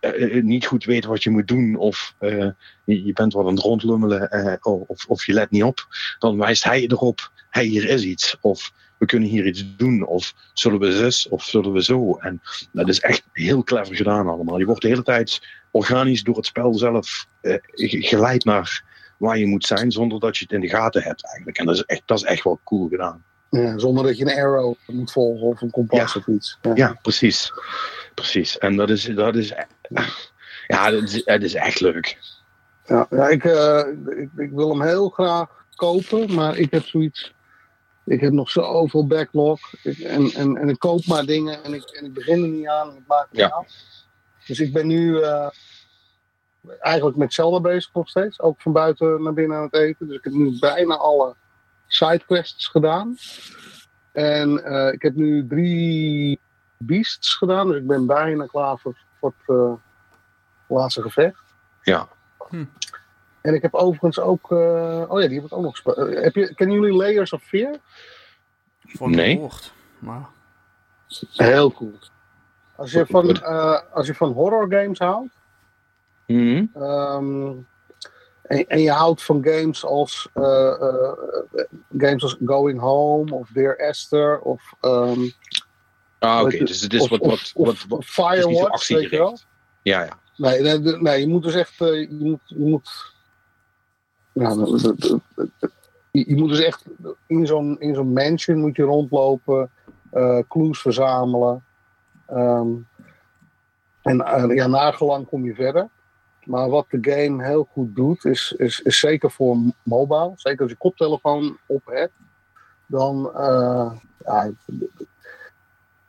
uh, niet goed weet wat je moet doen, of je, je, bent wat aan het rondlummelen, of, of je let niet op, dan wijst hij erop: hey, hier is iets. Of we kunnen hier iets doen. Of zullen we zus, of zullen we zo. En dat is echt heel clever gedaan allemaal. Je wordt de hele tijd organisch door het spel zelf uh, geleid naar waar je moet zijn, zonder dat je het in de gaten hebt eigenlijk. En dat is echt, dat is echt wel cool gedaan. Ja, zonder dat je een arrow moet volgen of een kompas of iets. Ja. ja, precies. Precies. En dat is, dat is, ja, dat is, dat is echt leuk. Ja, ja ik, uh, ik, ik, wil hem heel graag kopen, maar ik heb zoiets. Ik heb nog zoveel backlog. Ik, en, en, en ik koop maar dingen en ik, en ik begin er niet aan en ik maak het ja. af. Dus ik ben nu uh, eigenlijk met Zelda bezig nog steeds. Ook van buiten naar binnen aan het eten. Dus ik heb nu bijna alle sidequests gedaan. En uh, ik heb nu drie beasts gedaan. Dus ik ben bijna klaar voor, voor het uh, laatste gevecht. Ja. Hm. En ik heb overigens ook... oh ja, die heb ik ook nog gespeeld. heb je, kennen jullie Layers of Fear? Van nee. Maar... Heel cool. Als je van, uh, als je van horror games houdt. Mm um, en, en, je houdt van games als, uh, uh, games als Going Home of Dear Esther of. Um, ah, oké. Okay. Dus het is wat. wat, wat, wat Firewatch, weet je wel? Ja, ja. Nee, nee, nee, je moet dus echt. je moet. Je moet nou, je moet dus echt in zo'n in zo'n mansion moet je rondlopen, clues verzamelen. Um, en uh, ja, nagelang kom je verder. Maar wat de game heel goed doet, is, is, is zeker voor mobile. Zeker als je koptelefoon op hebt. Dan uh, ja,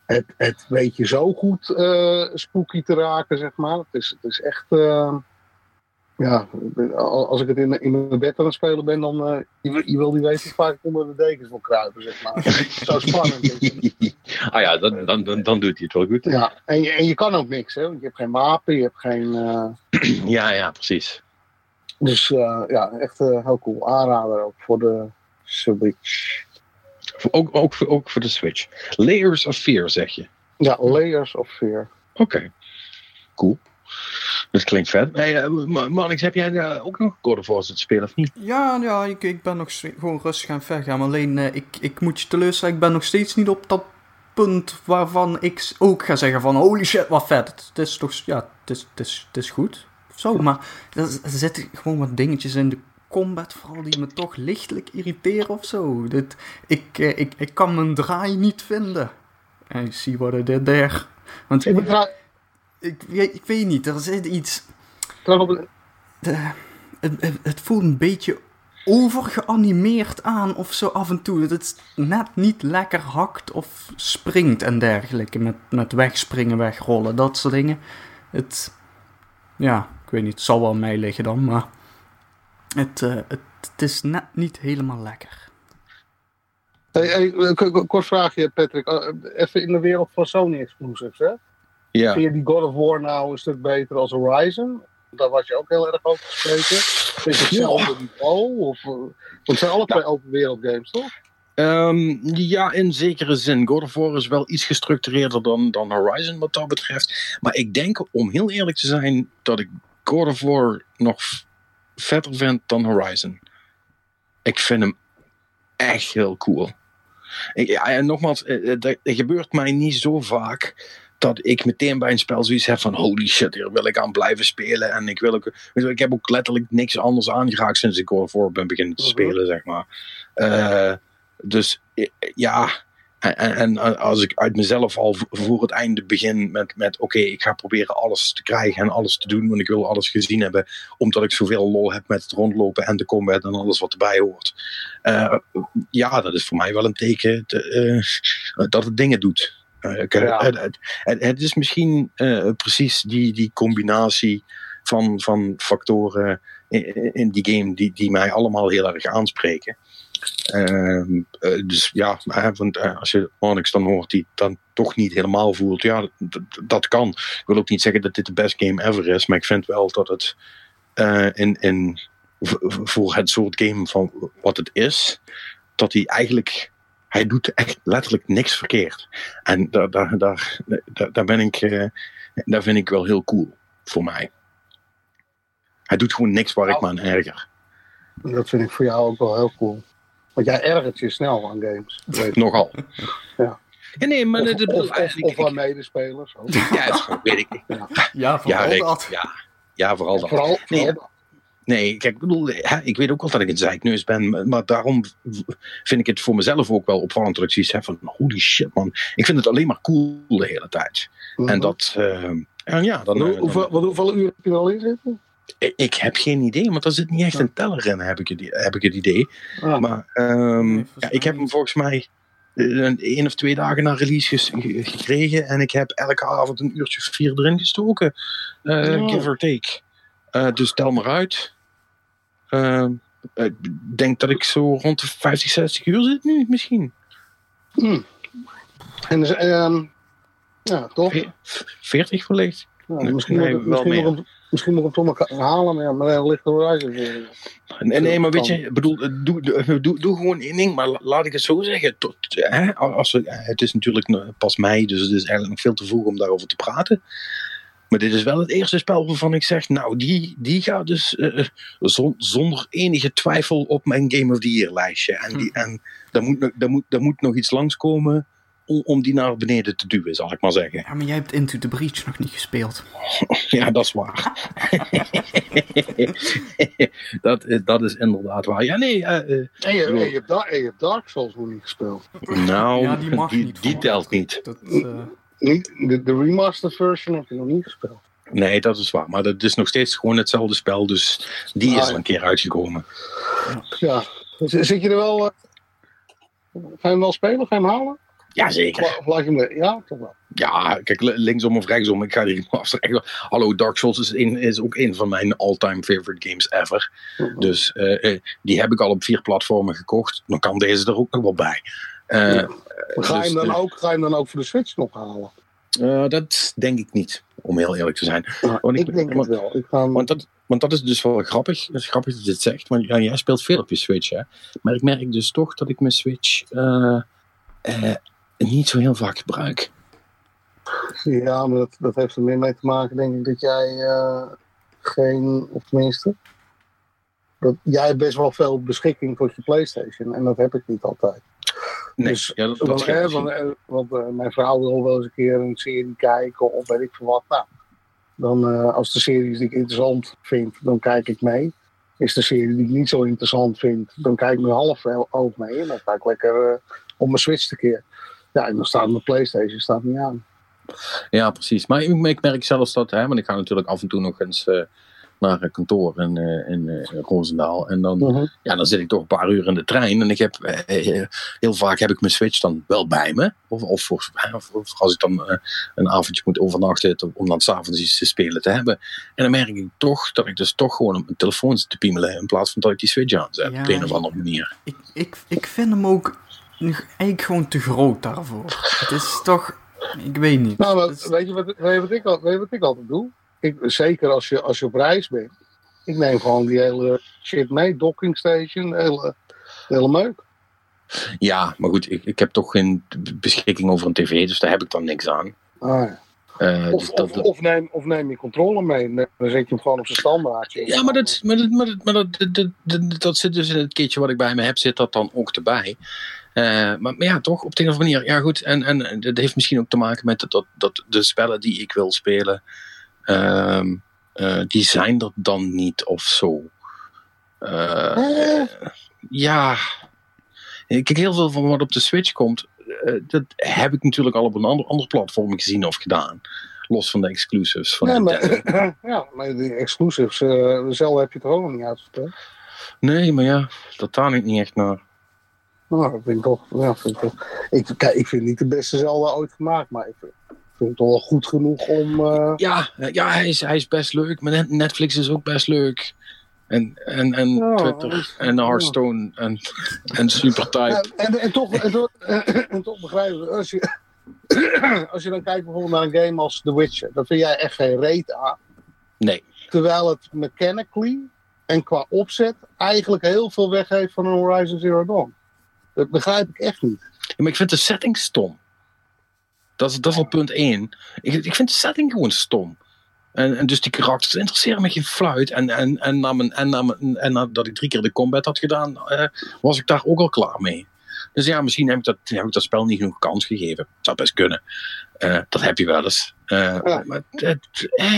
het, het weet je zo goed uh, spooky te raken, zeg maar. Het is, het is echt ja, als ik het in, in mijn bed aan het spelen ben, dan uh, je, je, wil niet weten vaak ik onder de dekens wil kruipen, zeg maar. Zo spannend. ah ja, dan, dan, dan, dan doet hij het wel goed. Ja, en je, en je kan ook niks, hè. Want je hebt geen wapen, je hebt geen... Uh... ja, ja, precies. Dus uh, ja, echt heel cool. Aanrader ook voor de Switch. Ook, ook, voor, ook voor de Switch. Layers of Fear, zeg je? Ja, Layers of Fear. Oké, cool. Dat klinkt vet. Hey, uh, heb jij uh, ook nog God of War te spelen of niet? Ja, ja ik, ik ben nog gewoon rustig aan ver gaan. Alleen, uh, ik, ik moet je teleurstellen, ik ben nog steeds niet op dat punt waarvan ik ook ga zeggen van holy shit, wat vet. Het is toch, ja, het is, het is, het is goed. Zo, maar er, zitten gewoon wat dingetjes in de combat vooral die me toch lichtelijk irriteren of zo. Dit, ik, ik, ik kan mijn draai niet vinden. En ik zie wat er daar. Want ik, ik, ik weet niet, er zit iets. De, het, het voelt een beetje overgeanimeerd aan of zo af en toe. Dat het net niet lekker hakt of springt en dergelijke. Met, met wegspringen, wegrollen, dat soort dingen. Het, ja, ik weet niet, het zal wel aan mij liggen dan, maar het, uh, het, het, is net niet helemaal lekker. Hey, hey, kort vraagje, Patrick. Uh, even in de wereld van Sony exclusives, hè? Ja. Vind je die God of War nou een stuk beter als Horizon? Daar was je ook heel erg over gesproken. Is het hetzelfde niveau? Of, het zijn alle twee open wereld games, toch? Um, ja, in zekere zin. God of War is wel iets gestructureerder dan, dan Horizon wat dat betreft. Maar ik denk, om heel eerlijk te zijn, dat ik God of War nog vetter vind dan Horizon. Ik vind hem echt heel cool. Ik, ja, en nogmaals, eh, eh, gebeurt mij niet zo vaak dat ik meteen bij een spel zoiets heb van holy shit, hier wil ik aan blijven spelen. En ik wil ook, ik heb ook letterlijk niks anders aangeraakt sinds ik God of War ben beginnen te mhm. spelen, zeg maar. Uh, dus ja, en, en, als ik uit mezelf al voor het einde begin met, met oké, ik ga proberen alles te krijgen en alles te doen, want ik wil alles gezien hebben, omdat ik zoveel lol heb met het rondlopen en de combat en alles wat erbij hoort. Uh, ja, dat is voor mij wel een teken te, uh, dat het dingen doet. Uh, ja. het, het, het, is misschien precies die, die combinatie van, van factoren in, in die game die, die mij allemaal heel erg aanspreken. Ehm, eh, dus ja, want eh, als je Onyx dan hoort die dan toch niet helemaal voelt, ja, dat kan. Ik wil ook niet zeggen dat dit de best game ever is, maar ik vind wel dat het uh, in, in, voor het soort game van wat het is, dat hij eigenlijk hij doet echt letterlijk niks verkeerd. En daar, daar, daar, daar, ben ik, daar vind ik wel heel cool voor mij. Hij doet gewoon niks waar ik me aan erger. Dat vind ik voor jou ook wel heel cool. Want jij ergert je snel aan games. Nogal. Ja. Ja, nee, maar of, of, of, of aan medespelers. Ja, dat weet ik niet. Ja, ja vooral ja, dat. Ja, ja, vooral dat. Vooral, nee, nee, kijk, ik bedoel, hè, ik weet ook wel dat ik een zeikneus ben, maar daarom vind ik het voor mezelf ook wel opvallend dat ik zoiets heb van, holy shit man, ik vind het alleen maar cool de hele tijd. En mhm. dat, uh, en ja, dan... Hoe, hoeveel, hoeveel uur heb je al in zitten? Ik heb geen idee, want er zit niet echt een teller in, heb ik het, heb ik het idee. Ah. Maar um, ja, ik heb hem volgens mij een één of twee dagen na release gekregen. En ik heb elke avond een uurtje vier erin gestoken. Uh, Give or take. Uh, dus tel maar uit. Ik denk dat ik zo rond de 50, 60 uur zit nu, misschien. Hmm. En dus, um, ja, toch? 40 wellicht. Ja, misschien nee, wel misschien meer. Nog Misschien moet ik hem toch maar halen, maar, ja, maar dan ligt Horizon weer. Nee, nee, maar weet je, bedoel, doe, doe, doe, doe gewoon één ding, maar laat ik het zo zeggen. Tot, hè, als we, het is natuurlijk pas mei, dus het is eigenlijk nog veel te vroeg om daarover te praten. Maar dit is wel het eerste spel waarvan ik zeg, nou, die, die gaat dus uh, zonder enige twijfel op mijn Game of the Year lijstje. En, die, hm. en daar, moet, daar, moet, daar moet nog iets langskomen om die naar beneden te duwen, zal ik maar zeggen. Ja, maar jij hebt Into the Breach nog niet gespeeld. ja, dat is waar. dat, is, dat is inderdaad waar. Ja, nee. Uh, en, je, en, je hebt Dark, je hebt Dark Souls nog niet gespeeld. Nou, ja, die, mag die, niet die telt niet. Dat, uh... de, de remastered version heb je nog niet gespeeld. Nee, dat is waar. Maar dat is nog steeds gewoon hetzelfde spel. Dus die is er een keer uitgekomen. Ja. Zit je er wel... Uh, ga je hem wel spelen? Ga je hem halen? Jazeker. Of je ja, toch wel. Ja, kijk, linksom of rechtsom. Ik ga die afstrekken. Hallo, Dark Souls is, een, is ook een van mijn all-time favorite games ever. Mhm. Dus uh, die heb ik al op vier platformen gekocht. Dan kan deze er ook nog wel bij. Uh, ja. ga, je dus, hem dan ook, ga je hem dan ook voor de Switch nog halen? Uh, dat denk ik niet, om heel eerlijk te zijn. want ik, ik, denk het wel. Ik ga... want, dat, want dat is dus wel grappig. Het is grappig dat je het zegt. Want ja, jij speelt veel op je Switch, hè? Maar ik merk dus toch dat ik mijn Switch niet zo heel vaak gebruik. Ja, maar dat, dat heeft er meer mee te maken, denk ik, dat jij uh, geen, of tenminste, dat jij hebt best wel veel beschikking voor je PlayStation en dat heb ik niet altijd. Nee, dus, ja, dat, dat want, want, eh, want uh, mijn vrouw wil wel eens een keer een serie kijken of weet ik veel wat. Nou, dan uh, als de series die ik interessant vind, dan kijk ik mee. Is de serie die ik niet zo interessant vind, dan kijk ik me half oog mee. En dan ga ik lekker op mijn Switch te keer. Ja, en dan staat mijn PlayStation staat niet aan. Ja, precies. Maar ik, merk zelfs dat, hè, want ik ga natuurlijk af en toe nog eens uh, naar een kantoor in, uh, in uh, Roosendaal. En dan, mhm. ja, dan zit ik toch een paar uur in de trein. En ik heb, heel vaak heb ik mijn Switch dan wel bij me. Of, of, of, of als ik dan een avondje moet overnachten om dan s'avonds iets te spelen te hebben. En dan merk ik toch dat ik dus toch gewoon op mijn telefoon zit te piemelen. In plaats van dat ik die Switch aanzet. Ja, op een of andere manier. Ik, ik, ik vind hem ook eigenlijk gewoon te groot daarvoor. Het is toch. Ik weet niet. Nou, weet, je wat, weet, je wat ik, weet je wat ik altijd doe? Ik, zeker als je, als je op reis bent. Ik neem gewoon die hele shit mee, docking station, de hele, de hele meuk. Ja, maar goed, ik, ik heb toch geen beschikking over een tv, dus daar heb ik dan niks aan. Ah, ja. Uh, of, of, of, neem, of neem je controle mee, dan zet je hem gewoon op zijn standaardje. Ja, maar, dat, maar, dat, maar, dat, maar dat, dat, dat, dat, zit dus in het kitje wat ik bij me heb, zit dat dan ook erbij. Uh, maar, maar, ja, toch, op de een of andere manier. Ja, goed, en, en dat heeft misschien ook te maken met dat, dat de spellen die ik wil spelen, uh, die zijn er dan niet of zo. ja, Kijk, heel veel van wat op de Switch komt, uh, dat heb ik natuurlijk al op een ander, ander platform gezien of gedaan. Los van de exclusives van ja, maar, ja, maar die exclusives, uh, zelf heb je het ook nog niet uitgespeeld. Nee, maar ja, dat taan ik niet echt naar. Nou, dat vind ik toch. Ja, vind ik, toch ik, kijk, ik vind niet de beste Zelda ooit gemaakt, maar ik vind, vind toch wel goed genoeg om. Uh... Ja, ja hij, is, hij is best leuk, maar Netflix is ook best leuk. En, en, en Twitter en Hearthstone en, en Supertype. En, en, toch, en, toch, en toch begrijpen als je, als je dan kijkt bijvoorbeeld naar een game als The Witcher, dat vind jij echt geen reet aan. Nee. Terwijl het mechanically en qua opzet eigenlijk heel veel weggeeft van een Horizon Zero Dawn. Dat begrijp ik echt niet. Ja, maar ik vind de setting stom. Dat is, dat is al punt 1. Ik, ik vind de setting gewoon stom. En, en dus die karakters interesseren me geen fluit. En, en, en, na mijn, en, na mijn, en nadat ik drie keer de combat had gedaan, uh, was ik daar ook al klaar mee. Dus ja, misschien heb ik dat, heb ik dat spel niet genoeg kans gegeven. Zou best kunnen. Uh, dat heb je wel eens. Uh, ja. Maar eh,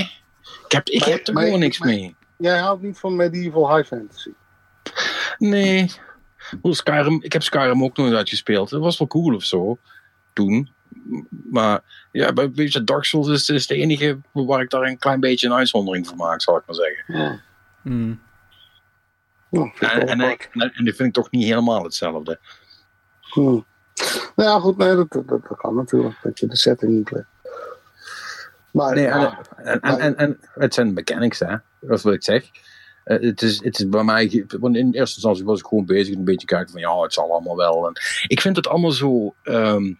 ik heb, ik heb er maar, gewoon niks mee. Jij houdt niet van medieval high fantasy? Nee. Skyrim, ik heb Skyrim ook eens uitgespeeld. Dat was wel cool of zo. Toen. Maar ja, bij Dark Souls is, is de enige waar ik daar een klein beetje een uitzondering voor maak, zal ik maar zeggen. Ja. Hmm. en, en, en, en, die vind ik toch niet helemaal hetzelfde. Hmm. Nou ja, goed, nee, dat, dat, dat, kan natuurlijk. Dat je de setting niet legt. Maar, nee, en, en, en, en, het zijn mechanics, hè. Dat is wat ik zeg. Uh, het, is, het is bij mij, want in eerste instantie was ik gewoon bezig een beetje kijken van ja, het zal allemaal wel. En ik vind het allemaal zo, um,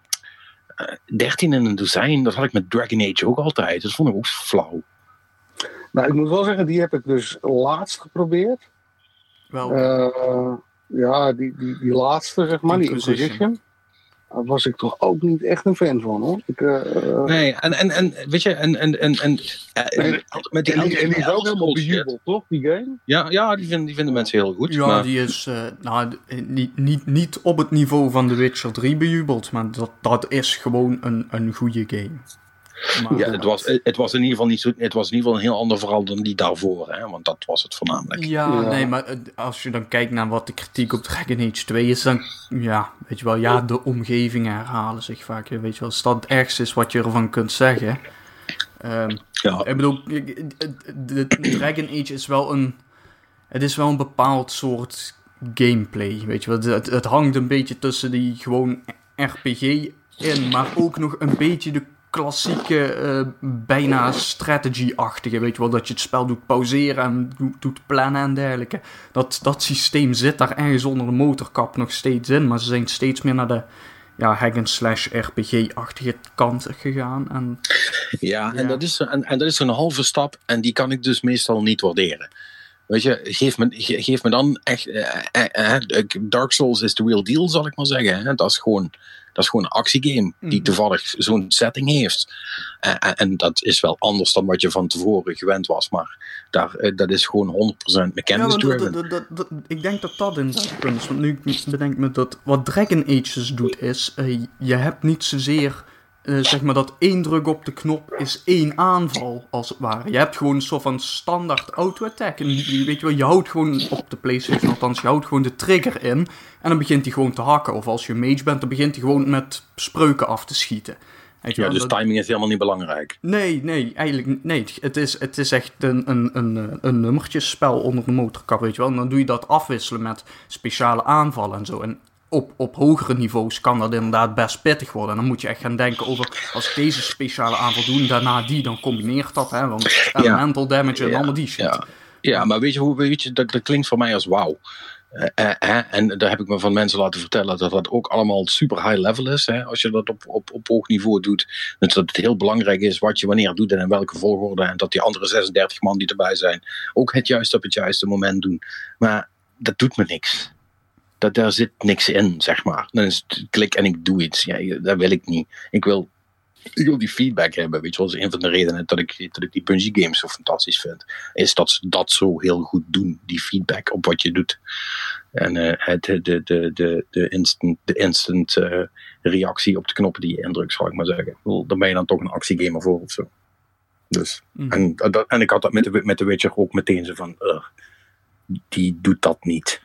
13 in een dozijn, dat had ik met Dragon Age ook altijd. Dat vond ik ook flauw. Nou, ik moet wel zeggen, die heb ik dus laatst geprobeerd. Wel. Uh, ja, die, die, die laatste, zeg maar, die Inquisition. Daar was ik toch ook niet echt een fan van hoor. Ik, uh, nee, en, en, en weet je, en, en, en, en, nee, met die, en, die, en die is ook helemaal bejubeld, toch, die game? Ja, ja die, vinden, die vinden mensen heel goed. Ja, maar... die is uh, nou, niet, niet, niet op het niveau van The Witcher 3 bejubeld, maar dat, dat is gewoon een, een goede game ja, het was, het, was in ieder geval niet zo, het was in ieder geval een heel ander verhaal dan die daarvoor, hè? want dat was het voornamelijk. Ja, nee, maar als je dan kijkt naar wat de kritiek op Dragon Age 2 is, dan, ja, weet je wel, ja, de omgevingen herhalen zich vaak. Weet je wel, als dat het ergste is wat je ervan kunt zeggen. Um, ja. Ik bedoel, de Dragon Age is wel een, het is wel een bepaald soort gameplay, weet je wel. Het, het hangt een beetje tussen die gewoon RPG in, maar ook nog een beetje de klassieke, uh, bijna strategy-achtige. Weet je wel, dat je het spel doet pauzeren en doet plannen en dergelijke. Dat, dat systeem zit daar ergens onder de motorkap nog steeds in. Maar ze zijn steeds meer naar de ja, hack-and-slash RPG-achtige kant gegaan. En, ja, En, dat is, en, en dat is een halve stap en die kan ik dus meestal niet waarderen. Weet je, geef me, geef me dan echt. Eh, eh, eh, Dark Souls is de real deal, zal ik maar zeggen. Hè? Dat is gewoon dat is gewoon een actiegame die mhm. toevallig zo'n setting heeft. En, en, dat is wel anders dan wat je van tevoren gewend was, maar daar, eh, dat is gewoon 100% mechanics driven. Ja, ik denk dat dat in het punt is. Want nu bedenk me dat wat Dragon Ages doet is, uh, je hebt niet zozeer uh, zeg maar dat één druk op de knop is één aanval, als het ware. Je hebt gewoon een soort van standaard auto-attack. En weet je wel, je houdt gewoon op de PlayStation, althans, je houdt gewoon de trigger in. En dan begint hij gewoon te hakken. Of als je mage bent, dan begint hij gewoon met spreuken af te schieten. Weet je ja, dus timing is helemaal niet belangrijk. Nee, nee, eigenlijk nee. Het is, het is echt een, een, een, een nummertjesspel onder de motorkap, weet je wel. En dan doe je dat afwisselen met speciale aanvallen en zo. En op, op hogere niveaus kan dat inderdaad best pittig worden. En dan moet je echt gaan denken over, als ik deze speciale aanval doe, daarna die, dan combineert dat, hè. Want elemental damage en allemaal die shit. Ja. ja, maar weet je hoe, weet je, dat, dat klinkt voor mij als wauw. en daar heb ik me van mensen laten vertellen dat dat ook allemaal super high level is. Hè, als je dat op, op, op hoog niveau doet. Dus dat het heel belangrijk is wat je wanneer doet en in welke volgorde. En dat die andere 36 man die erbij zijn ook het juist op het juiste moment doen. Maar dat doet me niks. Dat, daar zit niks in, zeg maar. Dan is het klik en ik doe iets. Ja, dat wil ik niet. Ik wil ik wil die feedback hebben. Weet je wel, dat is een van de redenen dat ik, dat ik die Bungie games zo fantastisch vind. Is dat ze dat zo heel goed doen, die feedback op wat je doet. En uh, het, de, de, de, de instant, de instant uh, reactie op de knoppen die je indrukt, zal ik maar zeggen. Dan ben je dan toch een actiegamer voor of zo. Dus, mm. en, dat, en ik had dat met de, met de Witcher ook meteen zo van, uh, die doet dat niet.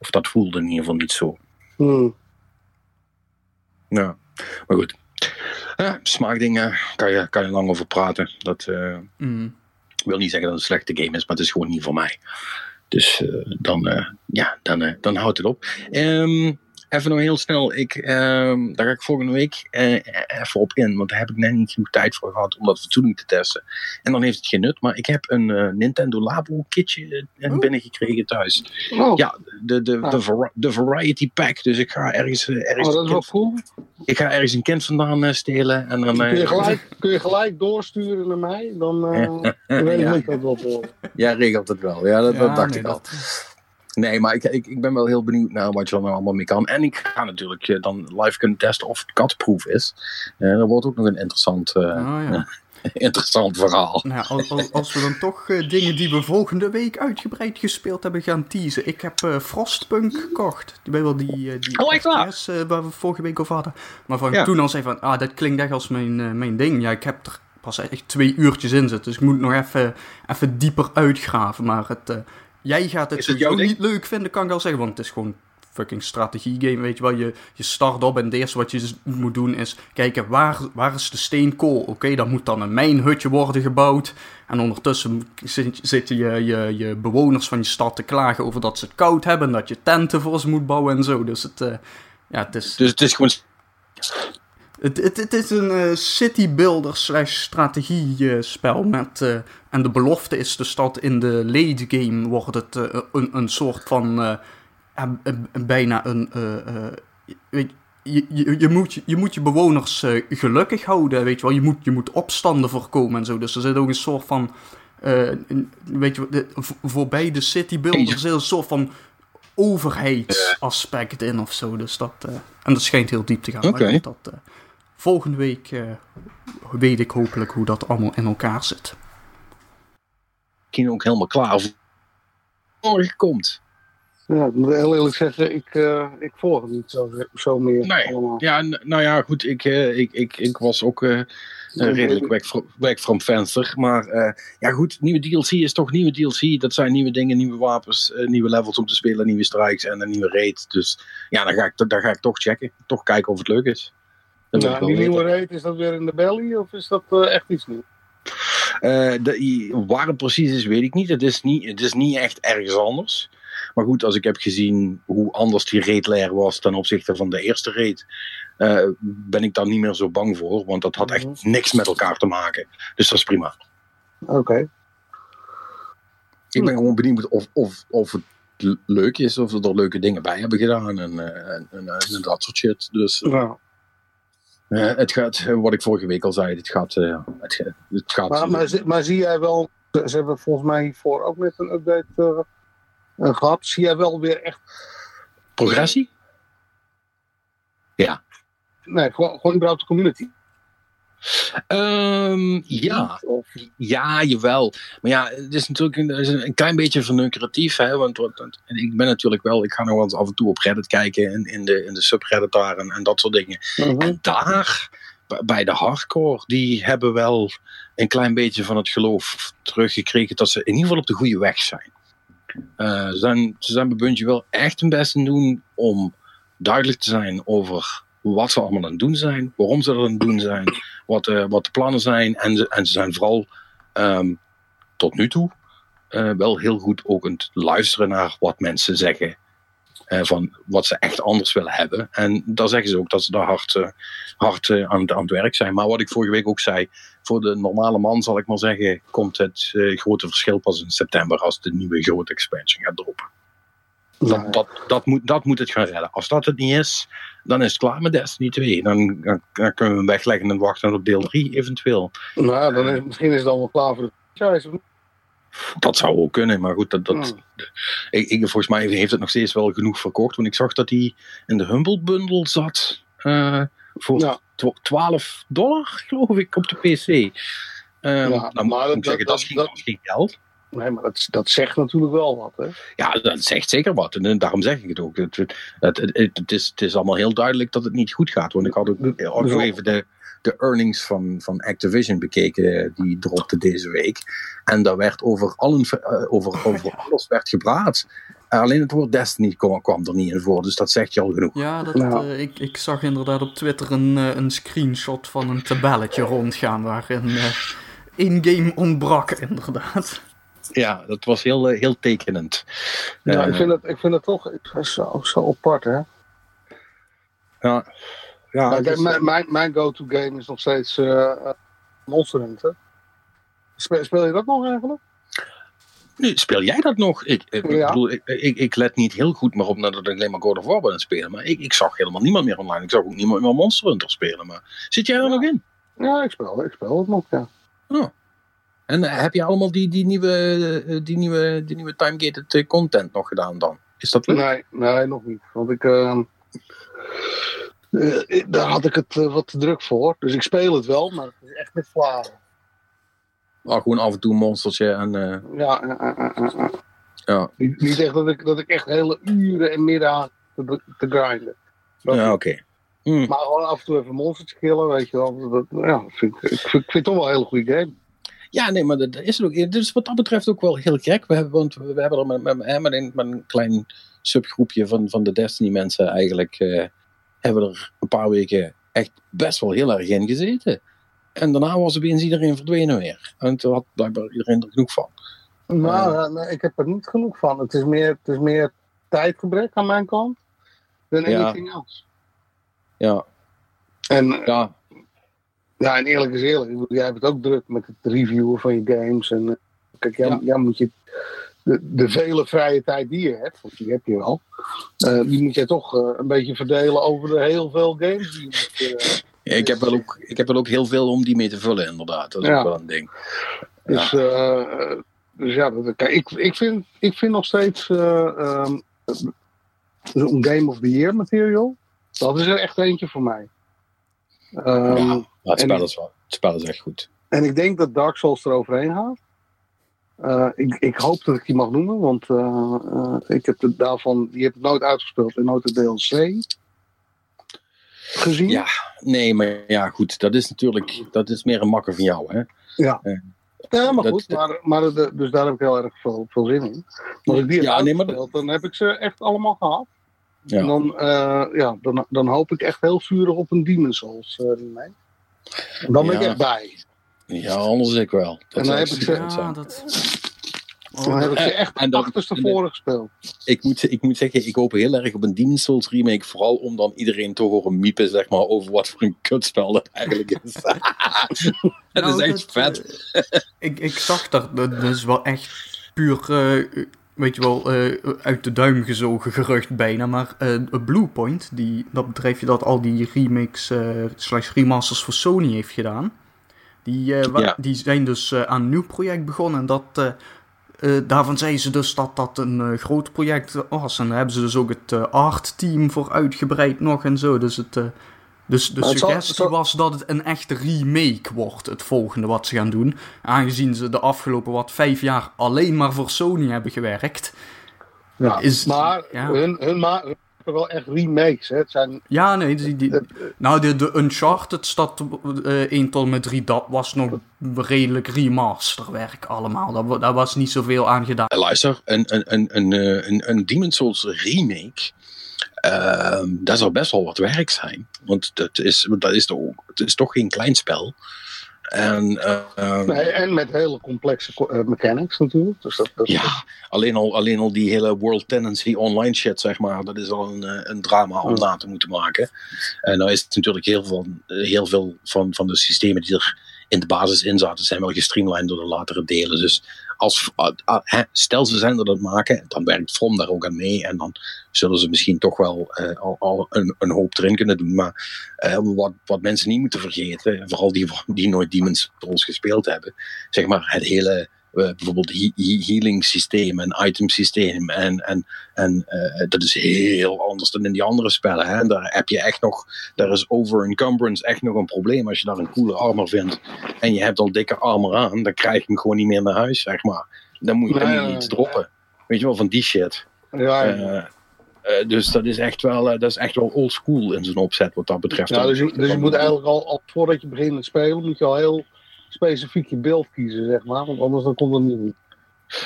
Of dat voelde in ieder geval niet zo. Mm. Ja, maar goed. Ja, smaakdingen kan je, kan je lang over praten. Dat uh, mm. wil niet zeggen dat het een slechte game is, maar het is gewoon niet voor mij. Dus uh, dan, uh, ja, dan, dan houdt het op. Um, even nog heel snel. Ik, ehm, daar ga ik volgende week uh, even op in. Want daar heb ik net niet genoeg tijd voor gehad om dat fatsoenlijk te testen. En dan heeft het geen nut. Maar ik heb een uh, Nintendo Labo kitje uh, binnengekregen thuis. Oh. Ja, de, de, de, ah. de, Variety Pack. Dus ik ga ergens... ergens oh, dat is wel cool. Ik ga ergens een kind vandaan stelen. En dan, kun, je gelijk, kun je gelijk doorsturen naar mij? Dan, dan weet ik ja. dat wel. Ja, regelt het wel. Ja, dat, ja, dat dacht nee, ik al. Nee, maar ik, ik, ik ben wel heel benieuwd naar wat je er allemaal mee kan. En ik ga natuurlijk uh, dan live kunnen testen of het katproof is. Uh, dat wordt ook nog een interessant, uh, oh, ja. interessant verhaal. Nou, als, als, we dan toch dingen die we volgende week uitgebreid gespeeld hebben gaan teasen. Ik heb Frostpunk gekocht. Die, wel die, die oh, FPS, waar we vorige week over hadden. Maar van ja. toen al zei van, ah, dat klinkt echt als mijn, mijn ding. Ja, ik heb er pas echt twee uurtjes in zitten. Dus ik moet nog even, even dieper uitgraven. Maar het Jij gaat het, het niet leuk vinden, kan ik wel zeggen. Want het is gewoon fucking strategie game, weet je wel. Je, je start op en het eerste wat je dus moet doen is kijken waar, waar is de steenkool. Oké, dan moet dan een mijnhutje worden gebouwd. En ondertussen zitten je, je, je bewoners van je stad te klagen over dat ze het koud hebben. En dat je tenten voor ze moet bouwen en zo. Dus het, uh, ja, het is... Dus het is gewoon... Het, het, het is een uh, city builder slash strategie spel met... Uh, en de belofte is dus dat in de late game wordt het uh, een, een soort van... bijna een... weet, je, je, je, moet, je moet je bewoners gelukkig houden, weet je wel. Je moet, je moet opstanden voorkomen en zo. Dus er zit ook een soort van... weet je, de, voor beide city builders zit een soort van overheidsaspect in of zo. Dus dat, en dat schijnt heel diep te gaan. Okay. Maar dat, volgende week uh, weet ik hopelijk hoe dat allemaal in elkaar zit. Ik ben ook helemaal klaar voor morgen komt. Ja, ik moet heel eerlijk zeggen, ik, uh, ik volg het niet zo, zo meer. Nee, allemaal. ja, nou ja, goed, ik, uh, ik, ik, ik was ook redelijk weg, weg van venster. Maar ja, goed, nieuwe DLC is toch nieuwe DLC. Dat zijn nieuwe dingen, nieuwe wapens, nieuwe levels om te spelen, nieuwe strikes en een nieuwe raid. Dus ja, dan ga ik, dan ga ik toch checken. Toch kijken of het leuk is. Nou, die nieuwe reet, is dat weer in de belly of is dat uh, echt iets nieuws? Uh, de, waar het precies is, weet ik niet. Het is niet, het is niet echt ergens anders. Maar goed, als ik heb gezien hoe anders die raid was ten opzichte van de eerste raid, uh, ben ik daar niet meer zo bang voor. Want dat had echt mhm. niks met elkaar te maken. Dus dat is prima. Oké. Ik ben gewoon benieuwd of, of, of het leuk is, of we er leuke dingen bij hebben gedaan en, en, en, en dat soort shit. Dus, ja. Uh, het gaat, wat ik vorige week al zei, het gaat. Uh, het, het, gaat maar, maar, maar, zie jij wel, ze hebben volgens mij hiervoor ook met een update uh, gehad. Zie jij wel weer echt. Progressie? Ja. Nee, gewoon, gewoon überhaupt de community. Um, ja. ja, jawel. Maar ja, het is natuurlijk een, is een klein beetje verneukeratief. Hè? Want, want, ik ben natuurlijk wel, ik ga nog wel eens af en toe op Reddit kijken. In, in, de, in de subreddit daar en, en dat soort dingen. Mhm. En daar, bij de hardcore, die hebben wel een klein beetje van het geloof teruggekregen dat ze in ieder geval op de goede weg zijn. Uh, ze zijn, ze zijn bij Bungie wel echt hun best aan doen om duidelijk te zijn over wat ze allemaal aan het doen zijn, waarom ze er aan het doen zijn, wat, uh, wat de plannen zijn. En ze, en ze zijn vooral um, tot nu toe uh, wel heel goed ook aan het luisteren naar wat mensen zeggen. Uh, van wat ze echt anders willen hebben. En daar zeggen ze ook dat ze daar hard, hard aan, aan het werk zijn. Maar wat ik vorige week ook zei, voor de normale man zal ik maar zeggen, komt het grote verschil pas in september als de nieuwe grote expansion gaat droppen. Dat, dat, dat, moet, dat moet het gaan redden. Als dat het niet is, dan is het klaar met Destiny 2. Dan, dan, dan kunnen we hem wegleggen en wachten op deel 3 eventueel. Nou, dan is, misschien is het allemaal klaar voor de franchise. Dat zou ook kunnen, maar goed, dat, dat, hmm. ik, ik, volgens mij heeft het nog steeds wel genoeg verkocht. Want ik zag dat hij in de Humble Bundle zat uh, voor ja. 12 dollar, geloof ik, op de PC. Um, ja, nou, maar dat, zeggen, dat, dat, is geen, dat, geen geld. Nee, maar dat, dat zegt natuurlijk wel wat. Hè? Ja, dat zegt zeker wat. En daarom zeg ik het ook. Het, het, het, het, is, het is allemaal heel duidelijk dat het niet goed gaat. Want ik had ook, ook nog even de, de earnings van, van Activision bekeken. Die dropte deze week. En daar werd over, allen, eh, over, over alles werd gepraat. Alleen het woord Destiny kwam, kwam, er niet in voor, dus dat zegt je al genoeg. Ja, dat, uh, ik, ik zag inderdaad op Twitter een, uh, een screenshot van een tabelletje rondgaan waarin uh, in-game ontbrak, inderdaad. Ja, dat was heel, heel tekenend. Ja, ik, vind het, ik vind het toch zo, zo apart, hè? Ja. ja dus, mijn, mijn, mijn go-to game is nog steeds Monster Hunter. Speel, speel je dat nog eigenlijk? Nu, speel jij dat nog? Ik, ik, bedoel, ik, ik, ik, let niet heel goed meer op nadat ik alleen maar God of War ben spelen. Maar ik, ik zag helemaal niemand meer online. Ik zag ook niemand meer Monster Hunter spelen. Maar zit jij er nog in? Ja, ik speel, ik speel het nog, ja. Oh. En uh, heb je allemaal die, die nieuwe, uh, die nieuwe, die nieuwe time-gated uh, content nog gedaan dan? Is dat leuk? Nee, nee, nog niet. Want ik... Ehm, daar had ik het wat te druk voor. Dus ik speel het wel, maar het is echt met vlagen. Maar gewoon af en toe een monstertje en... Ja, ja. Niet, niet, echt dat ik, dat ik echt hele uren en middagen te, te grinden. ja, oké. Hmm. Maar gewoon af en toe even monstertje killen, weet je wel. Dat, ja, vind ik, ik, vind, ik vind het toch wel een hele goede game. Ja, nee, maar dat is het ook. Dus wat dat betreft ook wel heel gek. We hebben, want we hebben er met, met, met, een, met een klein subgroepje van, van de Destiny mensen eigenlijk... Uh, hebben er een paar weken echt best wel heel erg in gezeten. En daarna was opeens iedereen verdwenen weer. En toen had blijkbaar iedereen er genoeg van. Nou, nee, ik heb er niet genoeg van. Het is meer, het is meer tijdgebrek aan mijn kant dan ja. anything else. Ja. En, ja. Ja, en eerlijk is eerlijk. Jij hebt het ook druk met het reviewen van je games. En, kijk, jij, ja. moet je de, de, vele vrije tijd die je hebt, want die heb je wel, uh, die moet je toch uh, een beetje verdelen over de heel veel games die je moet, uh, ik, heb wel ook, ik heb wel ook heel veel om die mee te vullen, inderdaad. Dat is ook wel een ding. Dus, uh, dus ja, kijk, ik, ik, vind, ik vind nog steeds um, een Game of the Year material. Dat is er echt eentje voor mij. Um, het, spel is wel, het spel is echt goed. En ik denk dat Dark Souls er overheen gaat. Uh, ik, ik, hoop dat ik die mag noemen, want uh, uh, ik heb het daarvan, die heb ik nooit uitgespeeld en nooit de DLC gezien. Ja, nee, maar ja, goed. Dat is natuurlijk dat is meer een makker van jou, hè? Ja. Ja, maar goed. Maar, maar de, dus daar heb ik heel erg veel, veel zin in. Als ik die ja, nee, maar dan heb ik ze echt allemaal gehad. Ja. En dan, ja, dan, dan hoop ik echt heel vurig op een Demon Souls uh, remake. En dan ben ik echt bij. Ja, anders ik wel. Dat en dan heb ik ze... Ja, dat... Dan heb ik ze echt en dan, achterstevoren gespeeld. Ik moet, ik moet zeggen, ik hoop heel erg op een Demon Souls remake. Vooral om dan iedereen toch horen miepen zeg maar, over wat voor een kutspel dat eigenlijk is. dat nou, is echt vet. Uh, ik, ik zag dat, dat is wel echt puur... Uh, weet je wel, uh, uit de duim gezogen gerucht bijna. Maar uh, Bluepoint, die, dat bedrijfje dat al die remakes uh, slash remasters voor Sony heeft gedaan. Die, ja. die zijn dus aan een nieuw project begonnen. En dat daarvan zeiden ze dus dat dat een groot project was. En daar hebben ze dus ook het art team voor uitgebreid nog en zo. Dus, het, dus de suggestie zal, was dat het een echte remake wordt, het volgende wat ze gaan doen. Aangezien ze de afgelopen wat vijf jaar alleen maar voor Sony hebben gewerkt. Ja, is, maar ja. hun, hun, ma wel echt remakes. Hè? Het zijn, ja, nee. Die, die, nou, de, de Uncharted stad uh, 1 tot met 3, dat was nog redelijk remasterwerk allemaal. Daar, daar was niet zoveel aan gedaan. Luister, een, een, een, een, een, een Demon's Souls remake... Uh, dat zou best wel wat werk zijn. Want dat is, dat is, toch, het is toch geen klein spel. En, uh, nee, en met hele complexe uh, mechanics natuurlijk. Dus dat, dat ja, alleen al, alleen al die hele World Tendency online shit, zeg maar, dat is al een, eh, een drama om na te moeten maken. En nou is het natuurlijk heel veel, heel veel van, van de systemen die in de basis in zaten, zijn wel gestreamlined door de latere delen. Dus als, uh, stel ze zijn er dat maken, dan werkt From daar ook aan mee. En dan zullen ze misschien toch wel al, al een, een, hoop erin kunnen doen. Maar wat, wat mensen niet moeten vergeten, vooral die die nooit Demon's Souls gespeeld hebben, zeg maar het hele bijvoorbeeld he healing systeem en item systeem. En, en, en uh, dat is heel anders dan in die andere spellen. Hè? En daar heb je echt nog, daar is over encumbrance echt nog een probleem. Als je daar een coole armor vindt en je hebt al dikke armor aan, dan krijg je hem gewoon niet meer naar huis, zeg maar. Dan moet, dan moet je iets droppen. Weet je wel, van die shit. Ja, ja. Uh, dus dat is echt wel, uh, dat is echt wel old school in zijn opzet wat dat betreft. Ja, dus je, dus je moet eigenlijk al, al, voordat je begint met spelen, moet je al heel specifiek je beeld kiezen, zeg maar. Want anders dan komt het niet.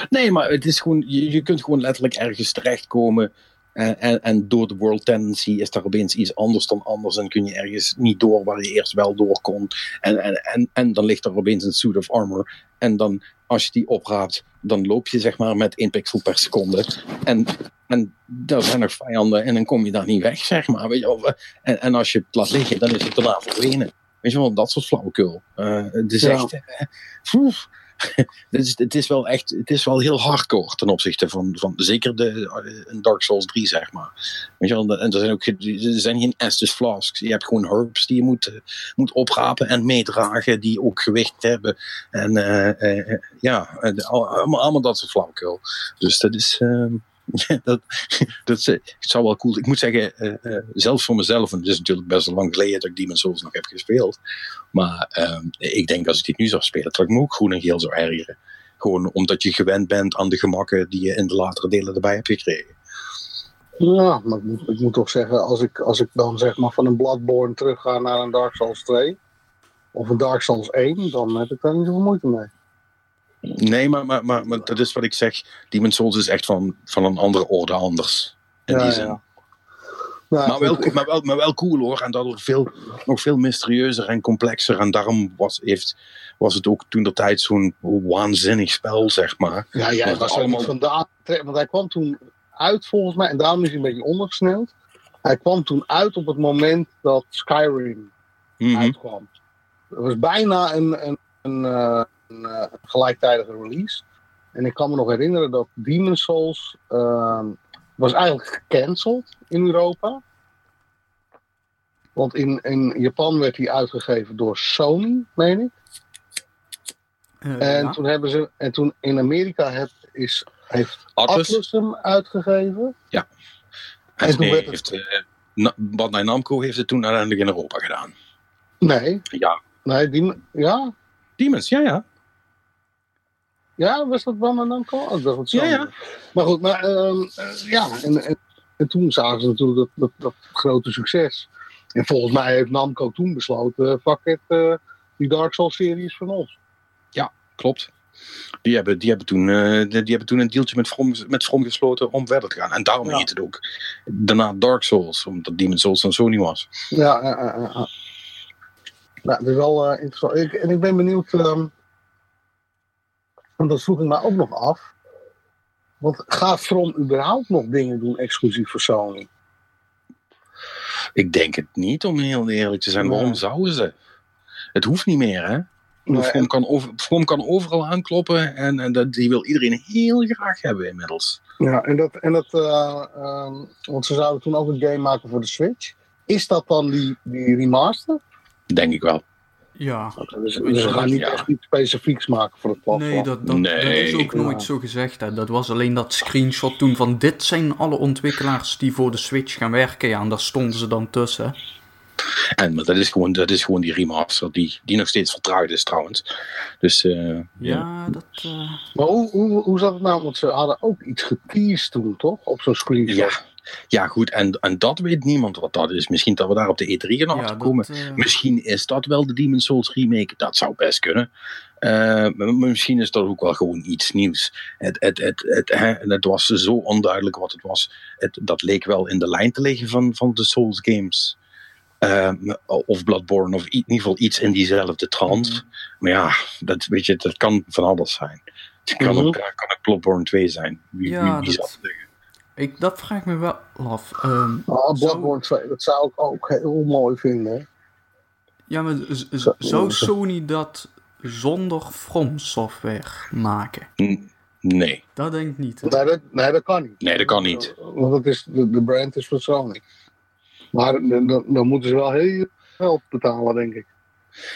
Nee, maar het is gewoon, je, je kunt gewoon letterlijk ergens terechtkomen. En, en, en, door de world tendency is daar opeens iets anders dan anders. En kun je ergens niet door waar je eerst wel door kon. En, en, en, en dan ligt er opeens een suit of armor. En dan, als je die opraapt, dan loop je zeg maar met 1 pixel per seconde. En, en daar zijn nog vijanden en dan kom je daar niet weg, zeg maar. Weet je, en, en als je het laat liggen, dan is het daarna verdwenen. Weet je wel, dat soort flauwekul. Uh, het is echt. Uh, het, is, het, is wel echt, het is wel heel hardcore ten opzichte van, van zeker de, uh, Dark Souls 3, zeg maar. Weet je wel, en er zijn ook er zijn geen Estus flasks. Je hebt gewoon herbs die je moet, moet oprapen en meedragen, die ook gewicht hebben. En ja, allemaal, allemaal dat soort flauwekul. Dus dat is. Ehm, dat, dat het zou wel cool Ik moet zeggen, uh, uh, zelfs voor mezelf, en het is natuurlijk best lang geleden dat ik Demon's Souls nog heb gespeeld. Maar uh, ik denk als ik dit nu zou spelen, dat ik me ook groen en geel zou ergeren. Gewoon omdat je gewend bent aan de gemakken die je in de latere delen erbij hebt gekregen. Ja, maar ik moet, ik moet toch zeggen, als ik, als ik dan zeg maar van een Bloodborne terug ga naar een Dark Souls 2 of een Dark Souls 1, dan heb ik daar niet zoveel moeite mee. Nee, maar, maar, maar, maar, dat is wat ik zeg. Demon's Souls is echt van, van een andere orde anders. In die zin. Ja. maar, wel, maar, wel, maar wel cool hoor. En daardoor veel, nog veel mysterieuzer en complexer. En daarom was, heeft, was het ook toen de tijd zo'n waanzinnig spel, zeg maar. Ja, ja het was allemaal... vandaan. Want hij kwam toen uit volgens mij. En daarom is hij een beetje ondergesneld. Hij kwam toen uit op het moment dat Skyrim mm uitkwam. Het was bijna een, een, een, uh, een uh, gelijktijdige release. En ik kan me nog herinneren dat Demon's Souls uh, was eigenlijk gecanceld in Europa. Want in, in Japan werd hij uitgegeven door Sony, meen ik. Uh, en, toen hebben ze, en toen in Amerika het, is, heeft Atlus hem uitgegeven. Ja. En, en toen nee, werd het, heeft, uh, Bandai Namco heeft het toen uiteindelijk in Europa gedaan. Nee. Ja. Nee, die, ja. Demons, ja, ja. Ja, was dat Bandai Namco? Oh, dat ja, ja. Maar goed, maar uh, ja, en, en, en, toen zagen ze natuurlijk dat, dat, dat, grote succes. En volgens mij heeft Namco toen besloten, fuck it, uh, die Dark Souls serie is van ons. Ja, klopt. Die hebben, die, hebben toen, uh, die, die, hebben toen een deeltje met From, met From gesloten om verder te gaan. En daarom ja. heet het ook daarna Dark Souls, omdat Demon's Souls van Sony was. Ja, ja, ja. Nou, dat is wel interessant. Ik, en ik ben benieuwd... Um, want dat vroeg ik me ook nog af. Want gaat From überhaupt nog dingen doen exclusief voor Sony? Ik denk het niet, om heel eerlijk te zijn. Waarom zouden ze? Het hoeft niet meer, hè? Nee, From, kan over, From kan overal aankloppen en, en dat, die wil iedereen heel graag hebben inmiddels. Ja, en dat, en dat uh, uh, want ze zouden toen ook een game maken voor de Switch. Is dat dan die, die remaster? Denk ik wel. Ja. dus, dus ze gaan niet echt iets specifieks maken voor het platform. Nee, dat, dat, dat is ook nooit zo gezegd. Hè. Dat was alleen dat screenshot toen van dit zijn alle ontwikkelaars die voor de Switch gaan werken. Ja, en daar stonden ze dan tussen. En, maar dat is gewoon, dat is gewoon die remaster die, die nog steeds vertraagd is trouwens. Dus, uh, ja, dat... Uh... Maar hoe, hoe, hoe zat het nou? Want ze hadden ook iets geteased toen, toch? Op zo'n screenshot. Ja. Ja, goed, en, en dat weet niemand wat dat is. Misschien dat we daar op de E3 gaan ja, komen. Uh... Misschien is dat wel de Demon's Souls remake. Dat zou best kunnen. Uh, misschien is dat ook wel gewoon iets nieuws. Het, het, het, het, hè, het was zo onduidelijk wat het was. Het, dat leek wel in de lijn te liggen van, van de Souls games. Uh, of Bloodborne, of in ieder geval iets in diezelfde trant. Mm. Maar ja, dat, weet je, dat kan van alles zijn. Het kan, ook, kan ook Bloodborne 2 zijn. Wie, ja, wie, wie dat... zal ik, dat vraag ik me wel af. Um, oh, Bloodborne 2, dat zou ik ook heel mooi vinden. Ja, maar zou Sony dat zonder From Software maken? Nee. Dat denk ik niet. Nee dat, nee, dat kan niet. Nee, dat kan niet. Want dat is, de, de brand is van Sony. Maar dan, dan moeten ze wel heel veel betalen, denk ik.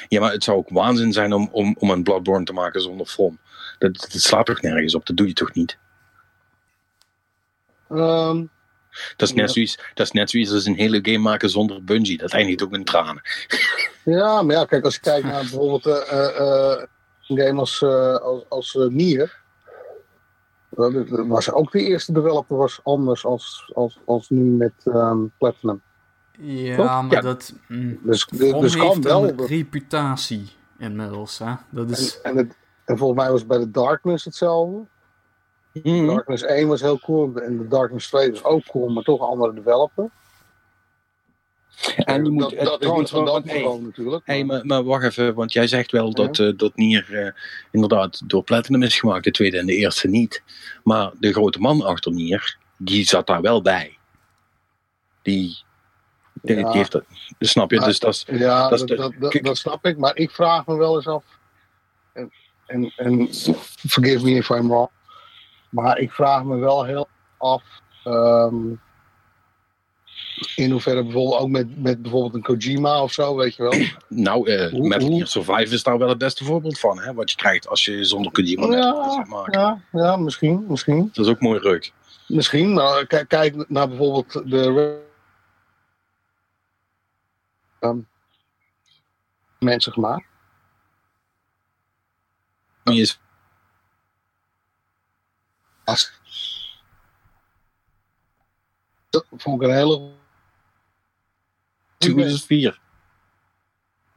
Ja, maar het zou ook waanzin zijn om, om, om een Bloodborne te maken zonder From. Dat, dat slaat toch nergens op? Dat doe je toch niet? Um, dat, is net zoiets, dat is net zoiets als een hele game maken zonder Bungie. Dat eindigt ook in tranen. Ja, maar ja, kijk, als je kijkt naar bijvoorbeeld uh, uh, een game als, uh, als, als Nier. was ook de eerste developer was anders als, als, als nu met um, Platinum. Ja, maar dat. Mm, dus dus kan wel. Een reputatie inmiddels, hè? Dat is... en, en, het, en volgens mij was bij de Darkness hetzelfde. Mm. Darkness 1 was heel cool en de Darkness 2 was ook cool, maar toch andere developer. En die moet, dat, dat niet van dat niveau natuurlijk. Hey, maar, maar wacht even, want jij zegt wel dat, ja. uh, dat Nier uh, inderdaad door Platinum is gemaakt, de tweede en de eerste niet. Maar de grote man achter Nier, die zat daar wel bij. Die, die, ja. die heeft dat, snap je? Maar, dus dat, ja, dat, dat, dat, dat, dat, snap ik, maar ik vraag me wel eens af, en, en, en forgive me if I'm wrong, maar ik vraag me wel heel af um, in hoeverre bijvoorbeeld ook met, met bijvoorbeeld een Kojima of zo, weet je wel. Nou, uh, hoe, Metal Gear Survive is daar wel het beste voorbeeld van, hè? Wat je krijgt als je zonder Kojima ja, maakt. Ja, ja, misschien, misschien. Dat is ook mooi ruk. Misschien, maar kijk, naar bijvoorbeeld de um, mensen gemaakt. Is dat vond ik een hele. Toen is het 4.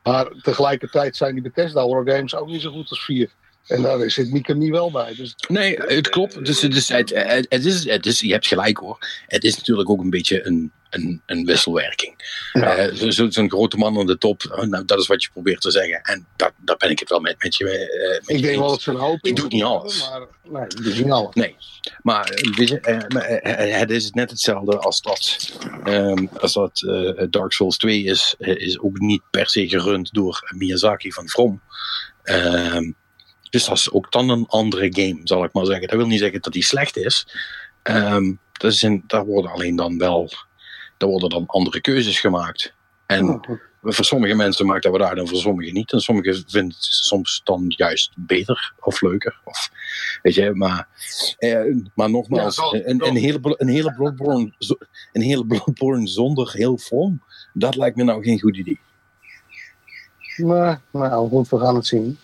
Maar tegelijkertijd zijn die Bethesda horror games ook niet zo goed als 4. En daar zit Mika niet wel bij. Dus... Nee, het klopt. Dus, dus het, het, het, is, het is, je hebt gelijk hoor. Het is natuurlijk ook een beetje een, een, een wisselwerking. Ja. Uh, Zo'n zo grote man aan de top, nou, dat is wat je probeert te zeggen. En daar, daar ben ik het wel met, met je. Uh, met ik je denk wel dat ze een hoop doet niet alles. Maar, nee, doet niet alles. Nee, maar weet je, uh, het is net hetzelfde als dat, um, als dat Dark Souls 2 is, is ook niet per se gerund door Miyazaki van From. Um, dus dat is ook dan een andere game, zal ik maar zeggen. Dat wil niet zeggen dat die slecht is. Um, dat is in, daar worden alleen dan wel daar worden dan andere keuzes gemaakt. En oh. voor sommige mensen maakt dat we daar dan voor sommigen niet. En sommigen vinden het soms dan juist beter of leuker. Of, weet je, maar, eh, maar nogmaals, ja, een, een, hele, een, hele Bloodborne, een hele Bloodborne zonder heel vorm, dat lijkt me nou geen goed idee. Nee, nou goed, we gaan het zien.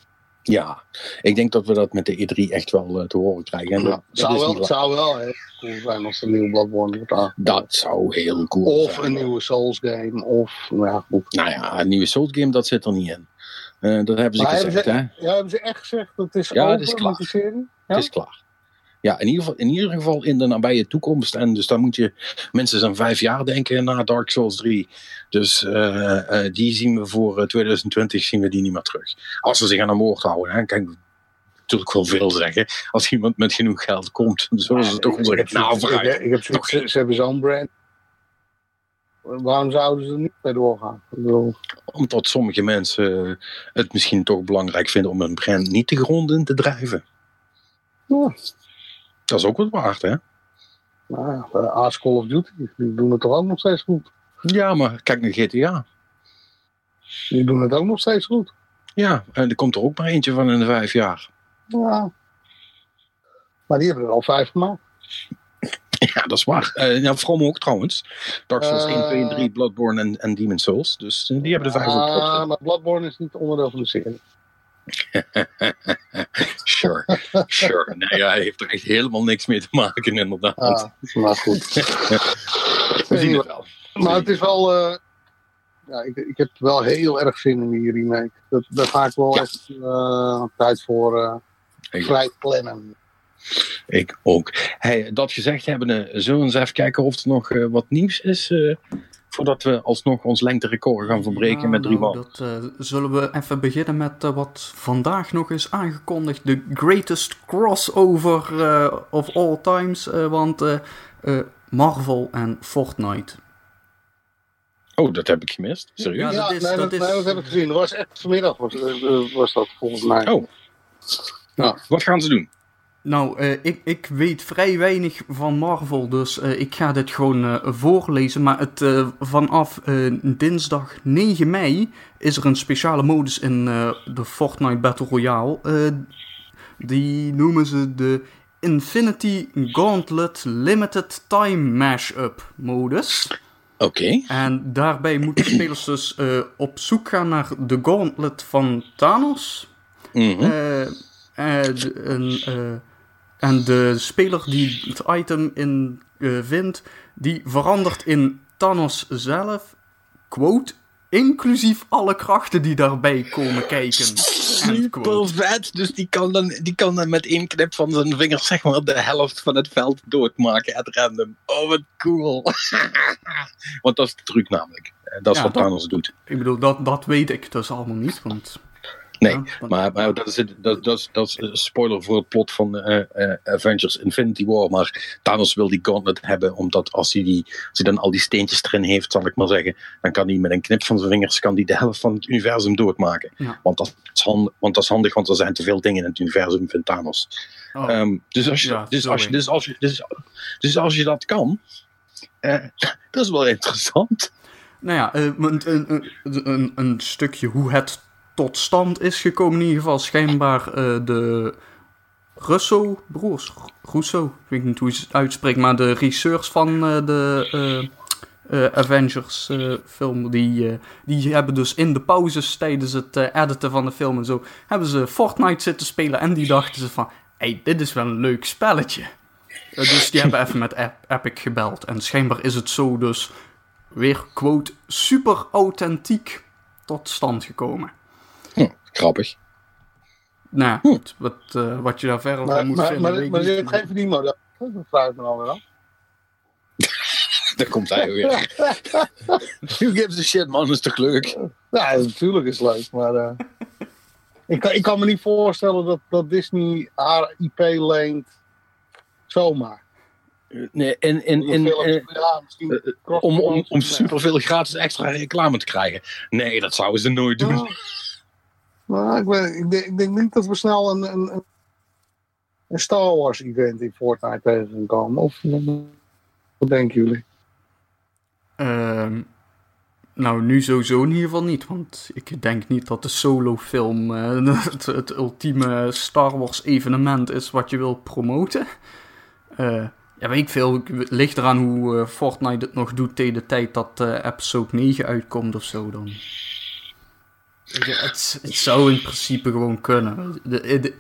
Ja, ik denk dat we dat met de E3 echt wel uh, te horen krijgen. En ja, dat, zou, wel, zou wel heel cool zijn als een nieuwe Bloodborne wordt. Dat zou heel cool of zijn. een nieuwe Souls game, of nou ja, goed. Nou ja, een nieuwe Souls game, dat zit er niet in. Uh, dat hebben ze maar gezegd, hebben hè? Ja, hebben ze echt gezegd dat het is ja, over het is klaar. met de serie? Ja? Het is klaar. Ja, in ieder, geval, in ieder geval in de nabije toekomst. En dus dan moet je mensen aan vijf jaar denken na Dark Souls 3. Dus uh, uh, die zien we voor 2020 zien we die niet meer terug. Als ze zich aan een woord houden. Hè. Kijk, natuurlijk wel veel zeggen. Als iemand met genoeg geld komt, dan zullen ze Ja, toch zeggen, ik- nou ik- vooruit. ik- ik heb zoiets- Ze, ze hebben zo'n brand. Waarom zouden ze er niet mee doorgaan? Bedoel, Omdat sommige mensen het misschien toch belangrijk vinden om een brand niet de grond in te drijven. ja, Dat is ook wat waard, hè? nou ja, uh, Ask Call of Duty, die doen het toch ook nog steeds goed? Ja, maar kijk naar GTA. Die doen het ook nog steeds goed. Ja, en er komt er ook maar eentje van in de vijf jaar. Ja. Maar die hebben er al vijf gemaakt. Ja, dat is waar. Eh ja, From ook trouwens. Dark Souls Eh. 1, 2 en 3, Bloodborne en, en Demon's Souls. Dus die hebben de vijf ook Ah, trots. maar Bloodborne is niet onderdeel van de serie. Sure, sure. Nee, ja, hij heeft er echt helemaal niks mee te maken, inderdaad. Ah, maar goed. We zien het wel. Maar het is wel. eh, ja, ik, ik heb wel heel erg zin in die remake. Dat, daar ga ik wel Ja. echt eh, tijd voor Ik- vrij plannen. Ik ook. Hey, dat gezegd hebben, zullen we eens even kijken of er nog wat nieuws is. Voordat we alsnog ons lengterecord gaan verbreken Ja, met drie nou. Dat eh, zullen we even beginnen met eh, wat vandaag nog is aangekondigd. De greatest crossover eh, of all times. eh, want Marvel en Fortnite. Oh, dat heb ik gemist. Serieus? Ja, dat, is, nee, dat, is... nee, dat heb ik gezien. Dat was echt vanmiddag was, was dat volgens mij. Oh. Nou, wat gaan ze doen? Nou, uh, ik, ik weet vrij weinig van Marvel, dus uh, ik ga dit gewoon uh, voorlezen. Maar het, vanaf dinsdag 9 mei is er een speciale modus in de Fortnite Battle Royale. die noemen ze de Infinity Gauntlet Limited Time Mashup modus. Oké. En daarbij moeten spelers dus op zoek gaan naar de Gauntlet van Thanos. Mm -hmm. een en de speler die het item in uh, vindt, die verandert in Thanos zelf, quote, inclusief alle krachten die daarbij komen kijken. Super vet, dus die kan, dan, die kan dan met één knip van zijn vingers zeg maar de helft van het veld doodmaken at random. Oh, wat cool. want dat is de truc namelijk. Eh, dat is wat Thanos doet. Ik bedoel, dat, dat weet ik dus allemaal niet, want... Nee, maar, maar dat, is, dat, dat, dat is een spoiler voor het plot van uh, uh, Avengers Infinity War. Maar Thanos wil die gauntlet hebben, omdat als hij, die, als hij dan al die steentjes erin heeft, zal ik maar zeggen, dan kan hij met een knip van zijn vingers kan hij de helft van het universum doodmaken. Want, dat is handig, want dat is handig, want er zijn te veel dingen in het universum, vindt Thanos. Oh. Um, dus, als je, dus, als je, dus, als je, dus, dus als je dat kan, uh, dat is wel interessant. Nou ja, een, een, een, een, stukje hoe het tot stand is gekomen. In ieder geval schijnbaar uh, de Russo-broers, Russo, ik weet niet hoe je het uitspreekt, maar de regisseurs van uh, de uh, Avengers film, die, die hebben dus in de pauzes tijdens het editen van de film en zo, hebben ze Fortnite zitten spelen en die dachten ze van, hey, dit is wel een leuk spelletje. dus die hebben even met Epic gebeld en schijnbaar is het zo dus weer, quote, super authentiek tot stand gekomen. Grappig. Nou, hm. wat, uh, wat je daar verder maar, moet maar, vinden. Maar, maar, je hebt geen verdienmodel. Dat vraag ik me alweer af. Daar komt hij weer. Who gives a shit, man? is toch leuk? Ja, natuurlijk is het leuk, maar... Uh, ik, kan, ik kan me niet voorstellen dat, dat Disney haar IP leent zomaar. Nee, en, en, en, ja, om, om, om superveel gratis extra reclame te krijgen. Nee, dat zouden ze nooit doen. Maar ik, ik, denk, niet dat we snel een, een, een Star Wars event in Fortnite tegen gaan komen. Of wat denken jullie? Uh, nou, nu sowieso in ieder geval niet. Want ik denk niet dat de solo-film uh, het, het, ultieme Star Wars evenement is wat je wil promoten. Uh, ja, weet ik veel. Ligt eraan hoe uh, Fortnite het nog doet tegen de tijd dat episode 9 uitkomt of zo dan. Het, het, zou in principe gewoon kunnen. De,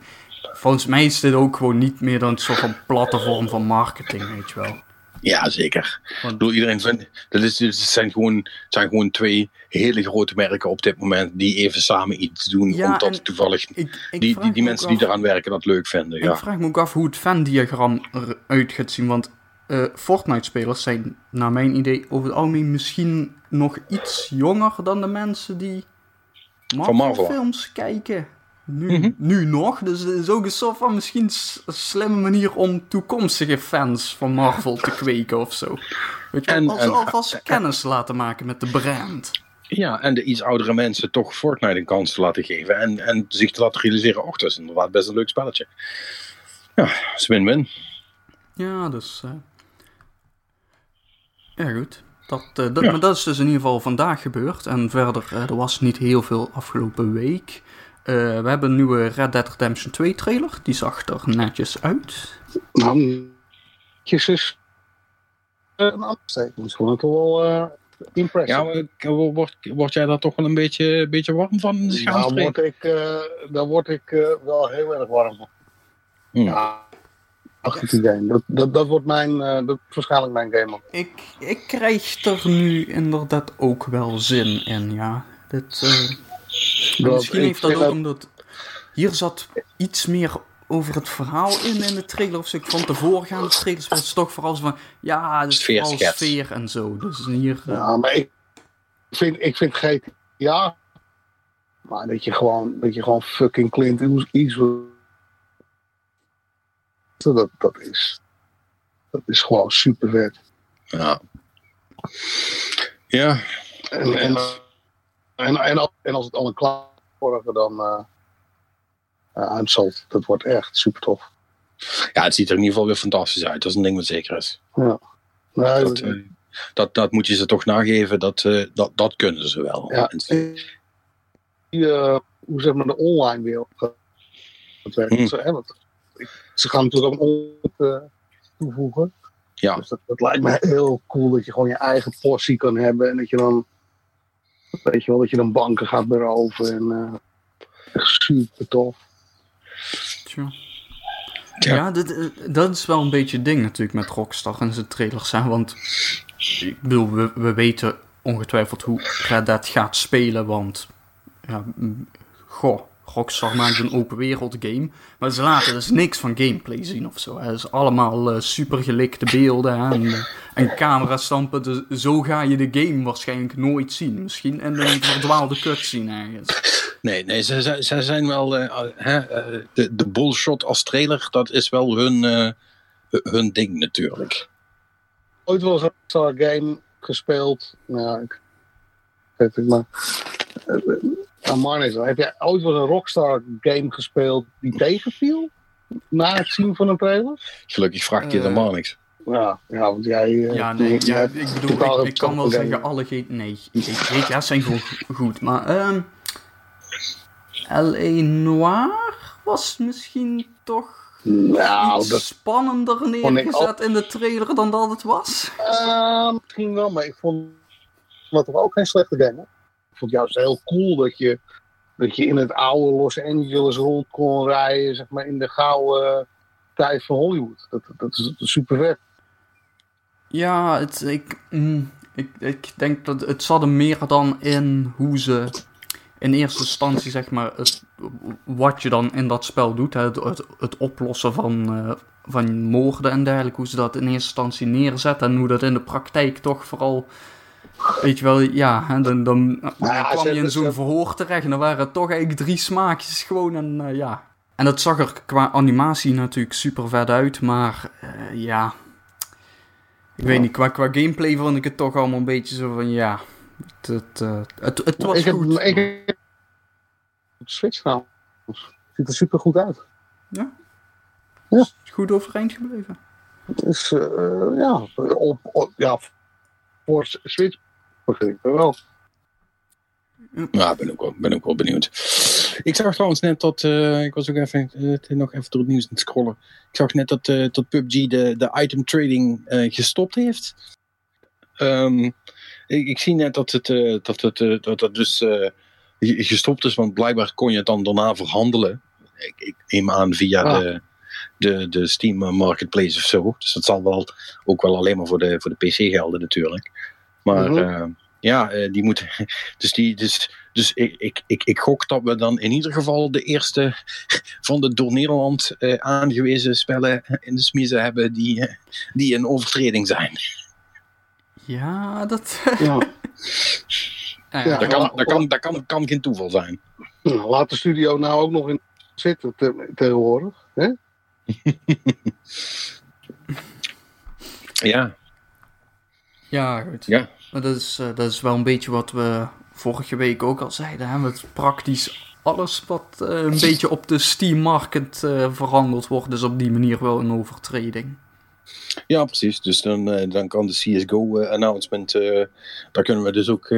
volgens mij is dit ook gewoon niet meer dan een soort van platte vorm van marketing, weet je wel. Ja, zeker. Want, Door iedereen vindt, dat is, het zijn, gewoon, zijn gewoon twee hele grote merken op dit moment die even samen iets doen, ja, omdat toevallig die, die, die mensen die eraan werken dat leuk vinden. Ja. Ik vraag me ook af hoe het fan-diagram eruit gaat zien, want uh, Fortnite-spelers zijn naar mijn idee over het algemeen misschien nog iets jonger dan de mensen die Marvel, Marvel. films kijken. Nu, mhm. nu nog. Dus het is ook een soort van misschien een slimme manier om toekomstige fans van Marvel te kweken of zo. Weet je, en, als, en, alvast kennis laten maken met de brand. Ja, en de iets oudere mensen toch Fortnite een kans te laten geven. En, en zich te laten realiseren, oh, dat is inderdaad best een leuk spelletje. Ja, is win-win. Ja, dus... Uh... Ja, goed. Dat, uh, dat, Maar dat is dus in ieder geval vandaag gebeurd. En verder, uh, er was niet heel veel afgelopen week. Uh, we hebben een nieuwe Red Dead Redemption 2 trailer. Die zag er netjes uit. Nou, is een afsteking. Gewoon toch wel impressive. Ja, word, word jij daar toch wel een beetje, beetje warm van? Daar word ik, daar word ik wel heel erg warm van. Hmm. Game. Dat, dat, dat wordt mijn, uh, dat waarschijnlijk mijn game. Ik, ik krijg er nu inderdaad ook wel zin in, ja. Dit, uh, misschien heeft dat ook omdat... Hier zat iets meer over het verhaal in in de trailer of zo. Ik vond de voorgaande trailers was toch vooral van... Ja, het is vooral sfeer en zo. Dus hier... Uh... Ja, maar ik vind, ik vind GTA... Maar dat je gewoon, dat je gewoon fucking Clint Eastwood dat, dat, is, dat is gewoon super vet. Ja. Ja, En, en, en, en, als het allemaal klaar wordt, dan uh. Dat wordt echt super tof. Ja, het ziet er in ieder geval weer fantastisch uit. Dat is een ding wat zeker is. Ja. dat, uh, dat, dat, moet je ze toch nageven. Dat, dat, dat kunnen ze wel. Ja. Die, hoe zeg maar de online wereld dat werkt. Hmm. Ze, hè, want, ze gaan natuurlijk ook een toevoegen. Ja. Dus dat, dat, lijkt me heel cool dat je gewoon je eigen portie kan hebben. En dat je dan, weet je wel, dat je dan banken gaat beroven. En uh, echt super tof. Tja. Ja, dit, eh, dat is wel een beetje het ding natuurlijk met Rockstar en zijn trailers. Hè? Want ik bedoel, we, we weten ongetwijfeld hoe Red Dead gaat spelen. Want, ja, goh, Rockstar maakt een open wereld game. Maar ze laten dus niks van gameplay zien of zo. Het is allemaal uh, super gelikte beelden en, uh, en camerastampen. Dus zo ga je de game waarschijnlijk nooit zien. Misschien in een verdwaalde cutscene ergens. Nee, nee ze, ze, ze zijn wel... Uh, de, de bullshot als trailer, dat is wel hun, hun ding natuurlijk. Ooit wel een Rockstar game gespeeld. Nou, ik weet het maar aan Marnix, heb jij ooit wel een Rockstar game gespeeld die tegenviel? Na het zien van een trailer? Gelukkig vraagt je uh, aan Marnix. Ja, ja, want jij... Uh, ja, nee, ja, ik bedoel, ik, ik kan wel zeggen, alle GTA's... Nee, GTA's zijn gewoon goed, maar... Um, ehm, L.A. Noir was misschien toch... Nou, iets dat spannender neergezet in de trailer dan dat het was? Uh, misschien wel, maar ik vond het toch ook geen slechte game, vond juist heel cool dat je, dat je in het oude Los Angeles rond kon rijden, zeg maar in de gouden tijd van Hollywood. Dat, dat, is, super vet. Ja, het, ik, mm, ik, ik denk dat het zat er meer dan in hoe ze in eerste instantie, zeg maar, het, wat je dan in dat spel doet. Hè, het, het, oplossen van, uh, van moorden en dergelijke. Hoe ze dat in eerste instantie neerzetten. En hoe dat in de praktijk toch vooral Weet je wel, ja, dan, dan, kwam je in zo'n verhoor terecht en dan waren het toch eigenlijk drie smaakjes gewoon en uh, ja. En dat zag er qua animatie natuurlijk super vet uit, maar uh, ja. Ik weet niet, qua, qua gameplay vond ik het toch allemaal een beetje zo van ja. Het, het, uh, het, het was ik goed. Heb, ik heb Switch nou. Ziet er super goed uit. Ja? Ja. Is goed overeind gebleven. Het is, ja, op, op, ja, voor Switch begreep wel. Ja, ben ook, wel, ben ook wel benieuwd. Ik zag trouwens net dat, uh, ik was ook even, uh, nog even door het nieuws aan het scrollen. Ik zag net dat, uh, dat PUBG de, de item trading gestopt heeft. Um, ik, ik, zie net dat het, dat het, dat het dus gestopt is, want blijkbaar kon je het dan daarna verhandelen. Ik, ik neem aan via ah. de, de, de Steam Marketplace of zo. Dus dat zal wel ook wel alleen maar voor de, voor de PC gelden natuurlijk. Maar eh, ja, uh, die moeten. Dus, die, dus, dus ik, ik, ik, ik gok dat we dan in ieder geval de eerste van de door Nederland uh, aangewezen spellen in de smiezen hebben die, die een overtreding zijn. Ja, dat. Ja. ja, dat, kan, dat, kan, dat kan, kan geen toeval zijn. Nou, laat de studio nou ook nog in zitten tegenwoordig. Hè? ja. Ja, goed. Ja. Maar dat is, uh, dat is wel een beetje wat we vorige week ook al zeiden. Hè? Met praktisch alles wat uh, een beetje op de Steam Market uh, verhandeld wordt, is op die manier wel een overtreding. Ja, precies. Dus dan, dan kan de CSGO-announcement, daar kunnen we dus ook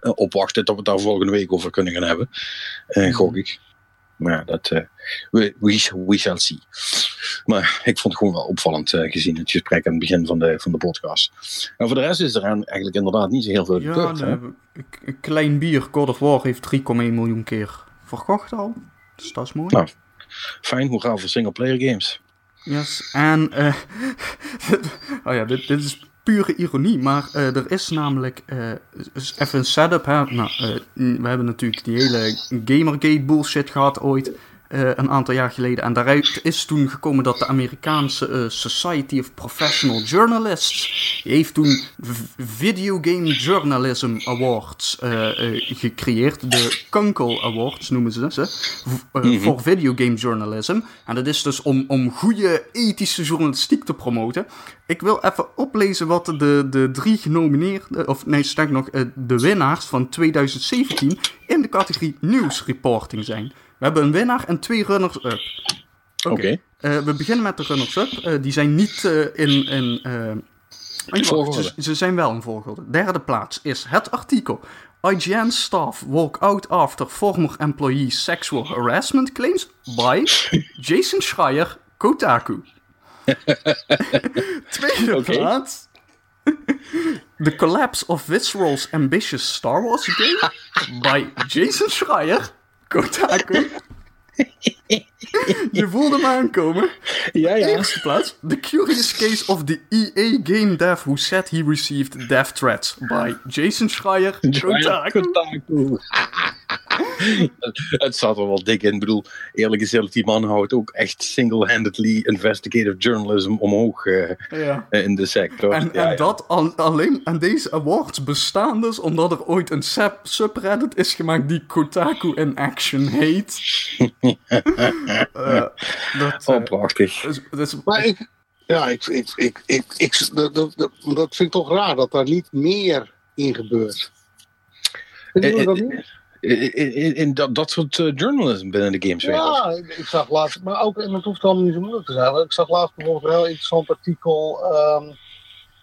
opwachten dat we het daar volgende week over kunnen gaan hebben. Mm. Gok ik. Maar dat, uh, we, we, shall see. Maar ik vond het gewoon wel opvallend uh, gezien het gesprek aan het begin van de, van de podcast. En voor de rest is er eigenlijk inderdaad niet zo heel veel gebeurd. Ja, een klein bier, God of War, heeft 3,1 miljoen keer verkocht al. Dus dat is mooi. Nou, fijn, hoe gaan voor single-player games? Yes, en... Uh, oh ja, dit, dit is pure ironie, maar uh, er is namelijk uh, even een setup. Hè? Nou, uh, we hebben natuurlijk die hele Gamergate bullshit gehad ooit. Uh, een aantal jaar geleden. En daaruit is toen gekomen dat de Amerikaanse uh, Society of Professional Journalists heeft toen Video Game Journalism Awards uh, gecreëerd. De Kunkel Awards noemen ze ze. Mhm. Voor Video Game Journalism. En dat is dus om, om goede ethische journalistiek te promoten. Ik wil even oplezen wat de, de drie genomineerden, of nee, sterk nog, de winnaars van 2017 in de categorie nieuwsreporting zijn. We hebben een winnaar en twee runners-up. Oké. Eh, we beginnen met de runners-up. Uh, die zijn niet uh, in. in ze, ze, zijn wel in volgorde. Derde plaats is het artikel. IGN staff walk out after former employee sexual harassment claims by Jason Schreier, Kotaku. Tweede okay. plaats. The Collapse of Visceral's ambitious Star Wars game by Jason Schreier, Kotaku. Je voelde hem aankomen. Ja, ja. Eerste plaats. The Curious Case of the EA Game Dev Who Said He Received Death Threats by Jason Schreier, Kotaku. Kotaku. het zat er wel dik in. Ik bedoel, eerlijk gezegd, die man houdt ook echt single-handedly investigative journalism omhoog uh, ja. Eh, in de sector. En, ja, en dat alleen, en deze awards bestaan dus omdat er ooit een subreddit is gemaakt die Kotaku in Action heet. uh, dat, oh, prachtig. Maar ik, ja, ik, ik, ik, ik, ik, dat, dat, dat vind ik toch raar dat daar niet meer in gebeurt. Vind je dat niet? In, in dat, dat soort uh, journalism binnen de gameswereld. Ja, ik, zag laatst, maar ook, en het hoeft allemaal niet zo moeilijk te zijn. Ik zag laatst bijvoorbeeld een heel interessant artikel um,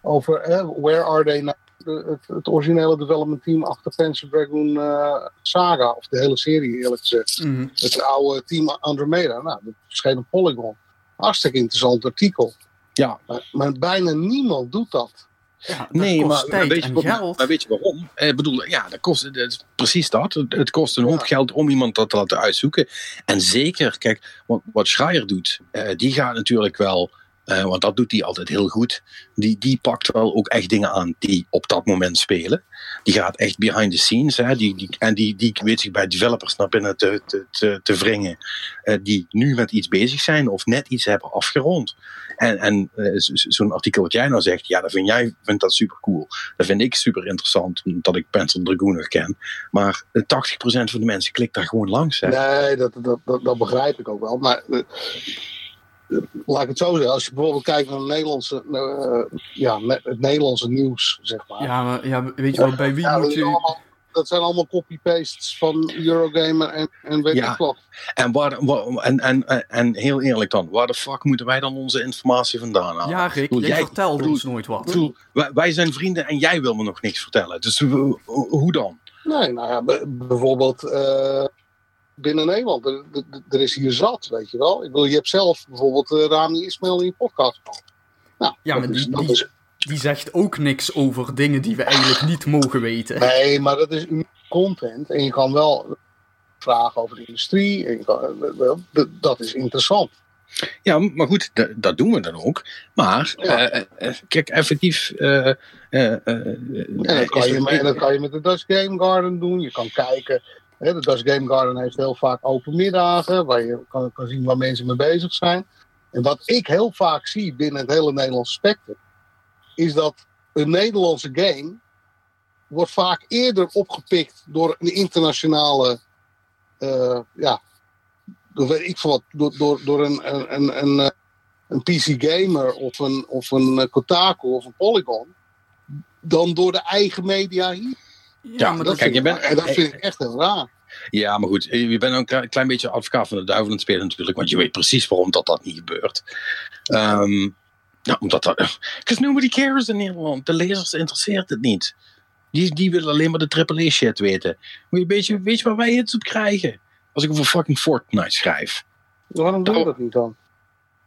over eh, Where Are They Now? het, het, originele development team achter Panzer Dragoon uh, Saga, of de hele serie eerlijk gezegd. Mm -hmm. Het oude team Andromeda. Nou, dat verscheen een Polygon. Hartstikke interessant artikel. Ja. Maar, maar bijna niemand doet dat. Ja, nee, maar, maar, weet je, waarom, maar weet je waarom? Ik bedoel, ja, dat kost, dat precies dat. Het, kost een hoop geld om iemand dat te laten uitzoeken. En zeker, kijk, wat, wat Schreier doet, uh, die gaat natuurlijk wel uh, want dat doet hij altijd heel goed. Die, die pakt wel ook echt dingen aan die op dat moment spelen. Die gaat echt behind the scenes. Hè, die, die, en die, die weet zich bij developers naar binnen te, te, te, te wringen. Uh, die nu met iets bezig zijn of net iets hebben afgerond. En, en uh, zo'n artikel wat jij nou zegt, ja, dat vind jij vindt dat super cool. Dat vind ik super interessant, omdat ik Pencil Dragoon nog ken. Maar 80% van de mensen klikt daar gewoon langs. Hè. Nee, dat, dat, dat begrijp ik ook wel. Maar laat ik het zo zeggen, als je bijvoorbeeld kijkt naar het Nederlandse, uh, ja, het Nederlandse nieuws, zeg maar. Ja, maar, ja weet je wel, bij wie moet je... Allemaal, dat zijn allemaal copy-pastes van Eurogamer en, en weet ja. ik wat. En, waar, en, en, en heel eerlijk dan, waar de fuck moeten wij dan onze informatie vandaan halen? Ja, Rick, jij, jij vertelt ons nooit wat. Bedoel, wij, wij, zijn vrienden en jij wil me nog niks vertellen. Dus hoe dan? Nee, nou ja, bijvoorbeeld... Uh, binnen Nederland. Er, er, is hier zat, weet je wel. Ik wil, je hebt zelf bijvoorbeeld uh, Rami Ismail in je podcast gehad. Nou, ja, maar die, die, die, zegt ook niks over dingen die we eigenlijk niet mogen weten. Nee, maar dat is content. En je kan wel vragen over de industrie. En kan, eh, dat is interessant. Ja, maar goed, dat doen we dan ook. Maar, ja. uh, kijk, effectief. Uh, uh, dat kan, je, met, dat kan je met de Dutch Game Garden doen. Je kan kijken de Dutch Game Garden heeft heel vaak open middagen, waar je kan, zien waar mensen mee bezig zijn. En wat ik heel vaak zie binnen het hele Nederlandse spectrum, is dat een Nederlandse game wordt vaak eerder opgepikt door een internationale, uh, ja, door weet ik wat, door, door, door een, een, een, een, PC Gamer of een, of een Kotaku of een Polygon, dan door de eigen media hier. Ja, maar dat, kijk, je bent, en dat vind ik echt heel raar. Ja, maar goed, je bent een klein beetje advocaat van de duivel aan het spelen natuurlijk, want je weet precies waarom dat, dat niet gebeurt. Um, nou, omdat dat... Because nobody cares in Nederland. De lezers interesseert het niet. Die, die willen alleen maar de AAA shit weten. Weet je, weet je waar wij hits op krijgen? Als ik over fucking Fortnite schrijf. Waarom doe je dat niet dan?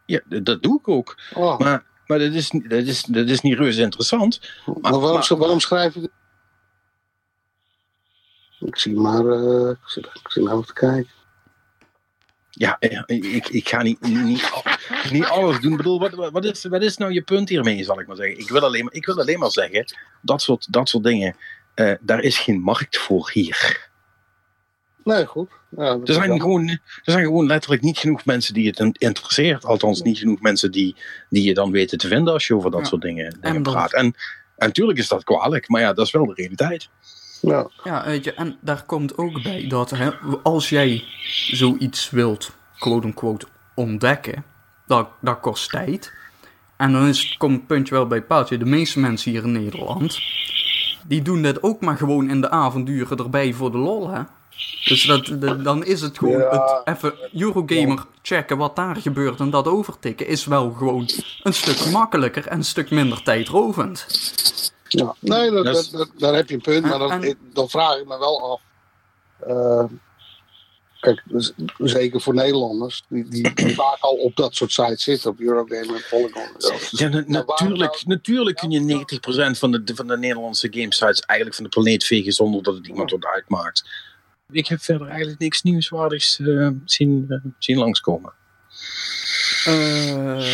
Ja, dat doe ik ook. Oh. Maar, maar dat, is, dat, is, dat is niet reuze interessant. Maar, maar waarom, maar, waarom schrijf je ik zie maar, uh, ik, zit, ik zit nou te kijken. Ja, ik, ik ga niet, niet, niet alles doen. Ik bedoel, wat, wat, is, wat is nou je punt hiermee, zal ik maar zeggen? Ik wil alleen, ik wil alleen maar zeggen, dat soort, dat soort dingen, uh, daar is geen markt voor hier. Nee, goed. Ja, er, zijn gewoon, er zijn gewoon letterlijk niet genoeg mensen die het interesseert. Althans, niet genoeg mensen die, die je dan weten te vinden als je over dat soort dingen, dingen praat. En, en natuurlijk is dat kwalijk, maar ja, dat is wel de realiteit. Ja. ja, weet je, en daar komt ook bij dat hè, als jij zoiets wilt, quote-unquote, ontdekken, dat, dat kost tijd. En dan is, komt het puntje wel bij het paaltje. De meeste mensen hier in Nederland, die doen dit ook maar gewoon in de avonduren erbij voor de lol, hè. Dus dat, dan is het gewoon het even Eurogamer checken wat daar gebeurt en dat overtikken is wel gewoon een stuk makkelijker en een stuk minder tijdrovend. Ja, nee, dat, dat, daar heb je een punt, maar dan, dan vraag ik me wel af. Uh, kijk, dus, zeker voor Nederlanders, die, die, vaak al op dat soort sites zitten, op Eurogamer en Polygon. Ja, natuurlijk, nou, natuurlijk kun je 90% van de, van de Nederlandse gamesites eigenlijk van de planeet vegen zonder dat het iemand wat uitmaakt. Ik heb verder eigenlijk niks nieuwswaardigs uh, zien, uh, zien langskomen. Uh,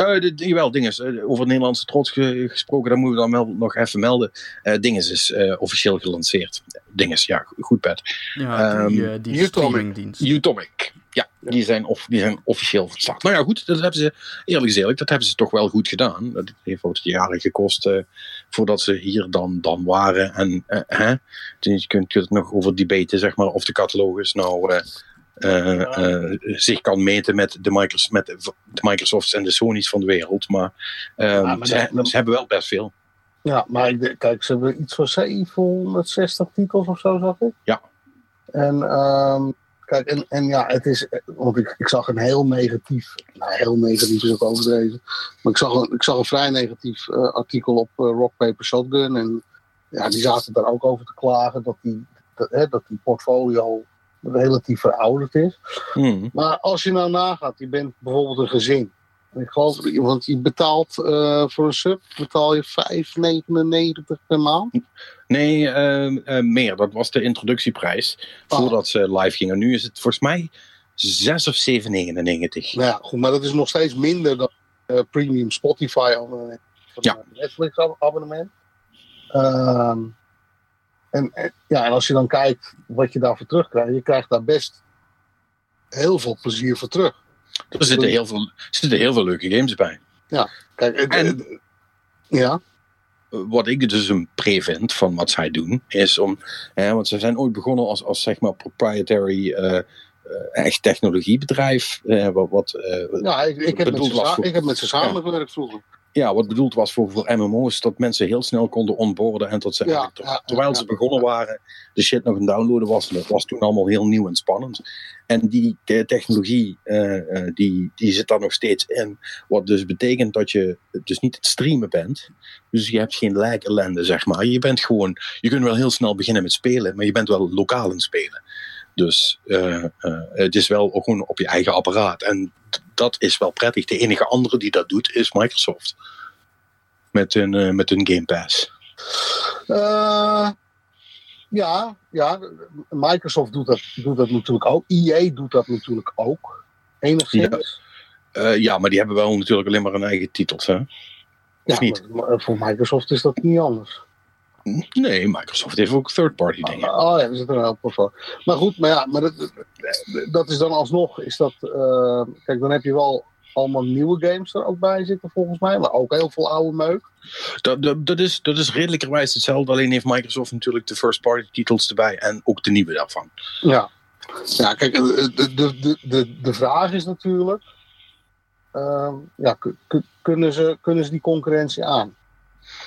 uh, jawel, dinges. Uh, over Nederlandse trots gesproken, daar moeten we dan wel nog even melden. Uh, dinges is officieel gelanceerd. Dinges, ja, goed pet. Ja, die, um, die streamingdienst. Utomic. Ja, Die, zijn of, die zijn officieel van start. Nou ja, goed, dat hebben ze, eerlijk gezegd, dat hebben ze toch wel goed gedaan. Dat heeft ook jaren gekost voordat ze hier dan, dan waren. En hè, dus je kunt het nog over debaten, zeg maar, of de catalogus nou zich kan meten met de, Microsoft, met de Microsofts en de Sony's van de wereld. Maar, uh, maar ze, ze, hebben wel best veel. Ja, maar ik, kijk, ze hebben iets van 760 titels of zo, zag ik. Ja. En, um, kijk, en, en ja, het is, want ik, ik zag een heel negatief, nou heel negatief is ook overdreven, maar ik zag een, ik zag een vrij negatief artikel op Rock Paper Shotgun en ja, die zaten daar ook over te klagen dat die, dat, hè, dat die portfolio relatief verouderd is. Hmm. Maar als je nou nagaat, je bent bijvoorbeeld een gezin. Ik geloof, want je betaalt uh, voor een sub betaal je 5,99 per maand. Nee, uh, uh, meer. Dat was de introductieprijs oh. voordat ze live gingen. Nu is het volgens mij 6 of 7,99. Nou ja, goed, maar dat is nog steeds minder dan premium Spotify abonnement. Ja. Netflix abonnement. En, ja, en als je dan kijkt wat je daarvoor terugkrijgt, je krijgt daar best heel veel plezier voor terug. Er zitten heel veel, er zitten heel veel leuke games bij. Ja, kijk, en, ja. Wat ik dus een pre vind van wat zij doen, is om, hè, want ze zijn ooit begonnen als, als zeg maar proprietary uh, echt technologiebedrijf. Uh, wat, wat ja, ik, ik, heb met ze, ik heb met ze samengewerkt vroeger ja, wat bedoeld was voor, voor MMO's, dat mensen heel snel konden onboarden en tot ze terwijl ze begonnen waren, de shit nog een downloaden was. Dat was toen allemaal heel nieuw en spannend. En die technologie, uh, die, die zit daar nog steeds in. Wat dus betekent dat je dus niet het streamen bent. Dus je hebt geen lag ellende, zeg maar. Je bent gewoon, je kunt wel heel snel beginnen met spelen, maar je bent wel lokaal in spelen. Dus uh, uh, het is wel gewoon op je eigen apparaat. En dat is wel prettig. De enige andere die dat doet is Microsoft. Met hun, uh, met hun Game Pass. ja, ja, Microsoft doet dat, doet dat natuurlijk ook. EA doet dat natuurlijk ook. Enigszins. Ja, ja maar die hebben wel natuurlijk alleen maar een eigen titels, hè? Of ja, niet? voor Microsoft is dat niet anders. Nee, Microsoft heeft ook third-party dingen. Oh, oh ja, er zit er een voor. Maar goed, maar ja, maar dat, dat is dan alsnog, is dat, uh, kijk, dan heb je wel allemaal nieuwe games er ook bij zitten volgens mij, maar ook heel veel oude meuk. Dat, dat, dat, is, dat is redelijkerwijs hetzelfde, alleen heeft Microsoft natuurlijk de first-party titels erbij en ook de nieuwe daarvan. Ja, ja kijk, de, de, de, de, de vraag is natuurlijk, uh, ja, kunnen, ze, kunnen ze die concurrentie aan?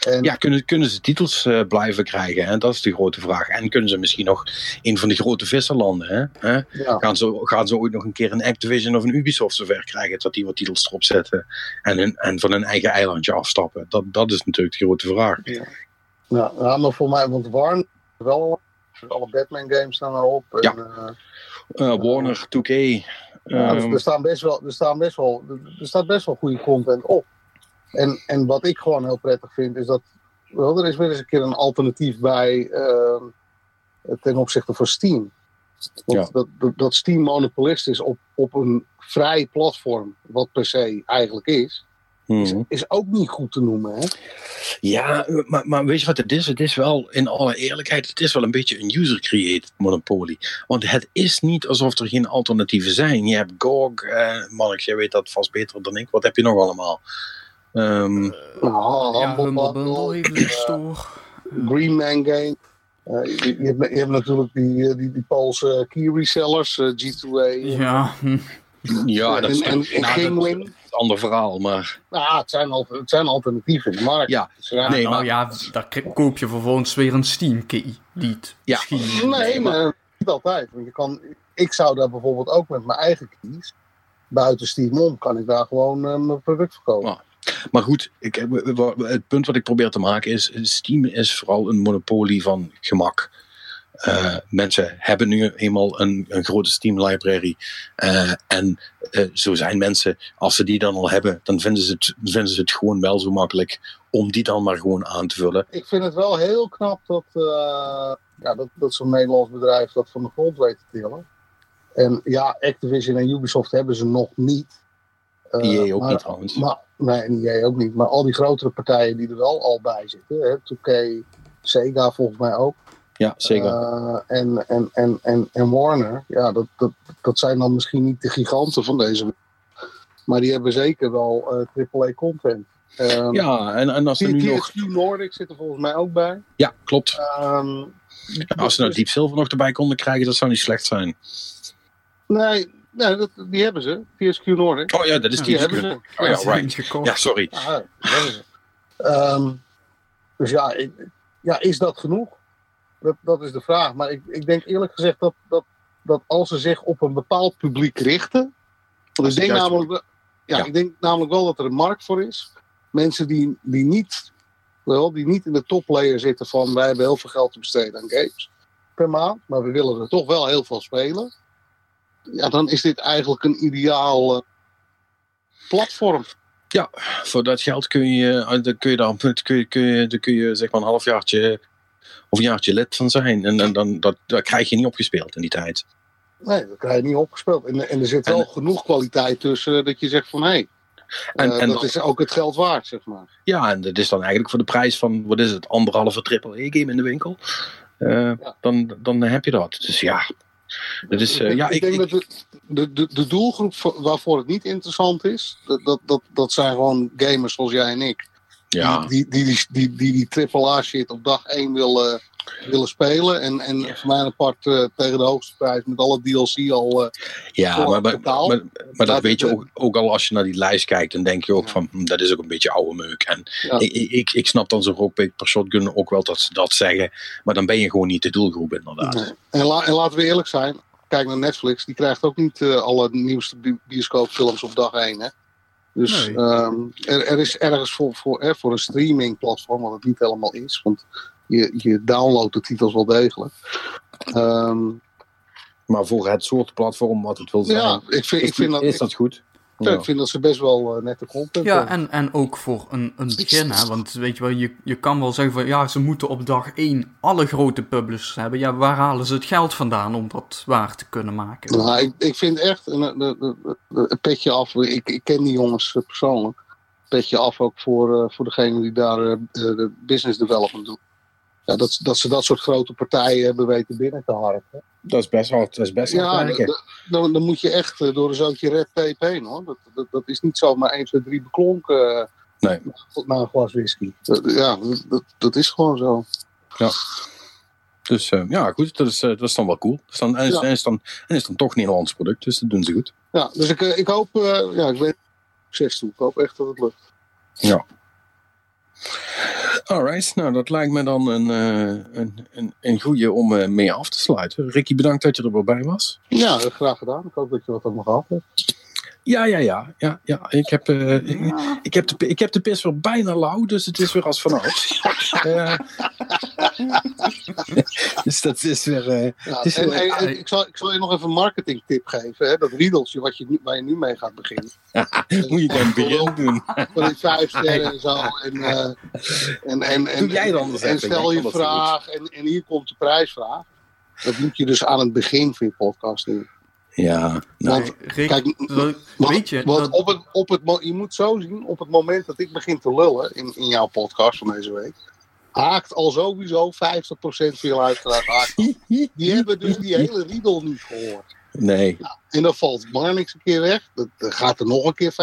En... Ja, kunnen, kunnen ze titels uh, blijven krijgen? Hè? Dat is de grote vraag. En kunnen ze misschien nog een van de grote visserlanden? Hè? Ja. Gaan, ze, gaan ze ooit nog een keer een Activision of een Ubisoft zover krijgen dat die wat titels erop zetten en, hun, en van hun eigen eilandje afstappen? Dat, dat is natuurlijk de grote vraag. Ja, ja maar voor mij, want Warner wel alle Batman games staan erop. En, ja. Uh, Warner, 2K. Ja, dus er, staan best wel, er, staan best wel, er staat best wel goede content op. En, en wat ik gewoon heel prettig vind, is dat wel, er is weer eens een keer een alternatief bij uh, ten opzichte van Steam. Want dat, dat, Steam monopolist is op, op een vrij platform, wat per se eigenlijk is, is, mhm. is, ook niet goed te noemen. Hè? Ja, maar, maar weet je wat het is? Het is wel, in alle eerlijkheid, het is wel een beetje een user-created monopolie. Want het is niet alsof er geen alternatieven zijn. Je hebt GOG, eh, Mark, jij weet dat vast beter dan ik. Wat heb je nog allemaal? Um, uh, ja, Humble Bundle heeft een store. Green Man Game. Uh, je, je, hebt, je, hebt, natuurlijk die, eh, die, die Poolse key resellers, uh, G2A. Ja. Ja, dat is en, en, nou, een ander verhaal, maar... Nou, het zijn, het zijn alternatieven in de markt. Ja, dus nee, nou maar... ja, daar koop je vervolgens weer een Steam key. Niet ja. Misschien. Nee, maar niet altijd. Want je kan, ik zou daar bijvoorbeeld ook met mijn eigen keys, buiten Steam om, kan ik daar gewoon uh, mijn product verkopen. Oh. Maar goed, ik, het punt wat ik probeer te maken is: Steam is vooral een monopolie van gemak. Uh, mensen hebben nu eenmaal een, een grote Steam library. Uh, en uh, zo zijn mensen, als ze die dan al hebben, dan vinden ze, het, vinden ze het gewoon wel zo makkelijk om die dan maar gewoon aan te vullen. Ik vind het wel heel knap dat, ja, dat, dat zo'n Nederlands bedrijf dat van de grond weet te tillen. En ja, Activision en Ubisoft hebben ze nog niet. EA ook niet trouwens. Maar, nee, EA ook niet. Maar al die grotere partijen die er wel al bij zitten. Hè, 2K, Sega volgens mij ook. Ja, zeker. Uh, en, en, en, en, en Warner, ja, dat, dat, dat zijn dan misschien niet de giganten van deze. Maar die hebben zeker wel uh, AAA content. Um, ja, en, en als er nu nog... Nordic zit er volgens mij ook bij. Ja, klopt. Um, als ze nou Deep Silver nog erbij konden krijgen, dat zou niet slecht zijn. Nee, nee dat, die hebben ze. TSQ Nordic. Oh ja, dat is die, die hebben ze. Oh ja, right. Ja, sorry. Ah, um, dus ja, ja, is dat genoeg? Dat, dat is de vraag. Maar ik, ik denk eerlijk gezegd dat, dat, dat als ze zich op een bepaald publiek richten. Want ik denk, namelijk, ja, ik denk namelijk wel dat er een markt voor is. Mensen die, die, niet, wel, die niet in de toplayer zitten van wij hebben heel veel geld te besteden aan games per maand. Maar we willen er toch wel heel veel spelen. Ja, dan is dit eigenlijk een ideaal uh, platform. Ja, voor dat geld kun je, eh, dan kun je, dan, kun je, kun je, dan kun je zeg maar een halfjaartje of een jaartje lid van zijn. En, en dan, dat, dat krijg je niet opgespeeld in die tijd. Nee, dat krijg je niet opgespeeld. En, en er zit wel genoeg kwaliteit tussen dat je zegt van hé, hey, en, uh, en dat is ook het geld waard, zeg maar. Ja, en dat is dan eigenlijk voor de prijs van, wat is het, anderhalve triple E-game in de winkel. Uh, ja. dan, dan heb je dat. Dus ja, dat is, uh, ja, ik, ik denk dat de, de, de doelgroep waarvoor het niet interessant is, dat, dat, dat, dat zijn gewoon gamers zoals jij en ik. Ja. Die, die, die, die, die, die, triple A shit op dag 1 willen, willen spelen. En, en voor mij een part uh, tegen de hoogste prijs met alle DLC al. Uh, ja, maar, maar, maar, maar, dat weet je ook, ook al als je naar die lijst kijkt. Dan denk je ook van hm, dat is ook een beetje oude meuk. En ja. ik, ik, ik snap dan zo'n rockpick per shotgun ook wel dat ze dat zeggen. Maar dan ben je gewoon niet de doelgroep inderdaad. Nee. En, la, en laten we eerlijk zijn. Kijk naar Netflix, die krijgt ook niet uh, alle nieuwste bioscoopfilms op dag 1. Hè? Dus nee. um, er, er, is ergens voor, voor, hè, voor een streamingplatform, wat het niet helemaal is, want je, je downloadt de titels wel degelijk. Um, maar voor het soort platform wat het wil zijn, ja, ik vind, is, ik vind dat, is dat goed? Ja. Ik vind dat ze best wel uh, nette content Ja, en, en ook voor een, een begin, hè. Want weet je wel, je, je kan wel zeggen van... Ja, ze moeten op dag 1 alle grote publishers hebben. Ja, waar halen ze het geld vandaan om dat waar te kunnen maken? Nou, ik, ik vind echt een, een, petje af. Ik, ik ken die jongens persoonlijk. Petje af ook voor, uh, voor degene die daar uh, de business development doen. Ja, dat, dat ze dat soort grote partijen hebben weten binnen te harken. Dat is best wel, dat is best wel ja, dan, dan moet je echt door een zootje red tape heen hoor. Dat, dat, dat is niet zomaar 1, 2, 3 beklonken uh, nee. na een glas whisky. Dat, ja, dat, dat is gewoon zo. Ja. Dus uh, ja, goed, dat is, uh, dat is dan wel cool. Dus dan, en, is, ja. en, is dan, en is dan toch een Nederlands product, dus dat doen ze goed. Ja, dus ik, ik hoop, ja, ik weet succes toe. Ik hoop echt dat het lukt. Ja. Alright, nou dat lijkt me dan een, uh, een, een, een goede om uh, mee af te sluiten. Ricky, bedankt dat je er wel bij was. Ja, graag gedaan. Ik hoop dat je wat aan me gehad hebt. Ja, ja, ja. ja, ja. Ik, heb, uh, ik, ik, heb de, ik heb de pis weer bijna lauw, dus het is weer als vanouds. uh, dus dat is weer... Uh, ja, is en, weer en, ik, zal, ik zal je nog even een marketing tip geven. Hè? Dat riedeltje wat je, waar je nu mee gaat beginnen. Moet je dan begin doen. Van die vijf sterren en zo. En, en, en, en, Doe jij dan en stel je vraag en, en hier komt de prijsvraag. Dat moet je dus aan het begin van je podcast doen. Ja, nou, kijk, weet je, want op het, op het, je moet zo zien, op het moment dat ik begin te lullen in, in jouw podcast van deze week, haakt al sowieso 50% veel luisteraars Die hebben dus die hele riedel niet gehoord. Nee. Nou, en dan valt Marnix een keer weg. Dan gaat er nog een keer 50%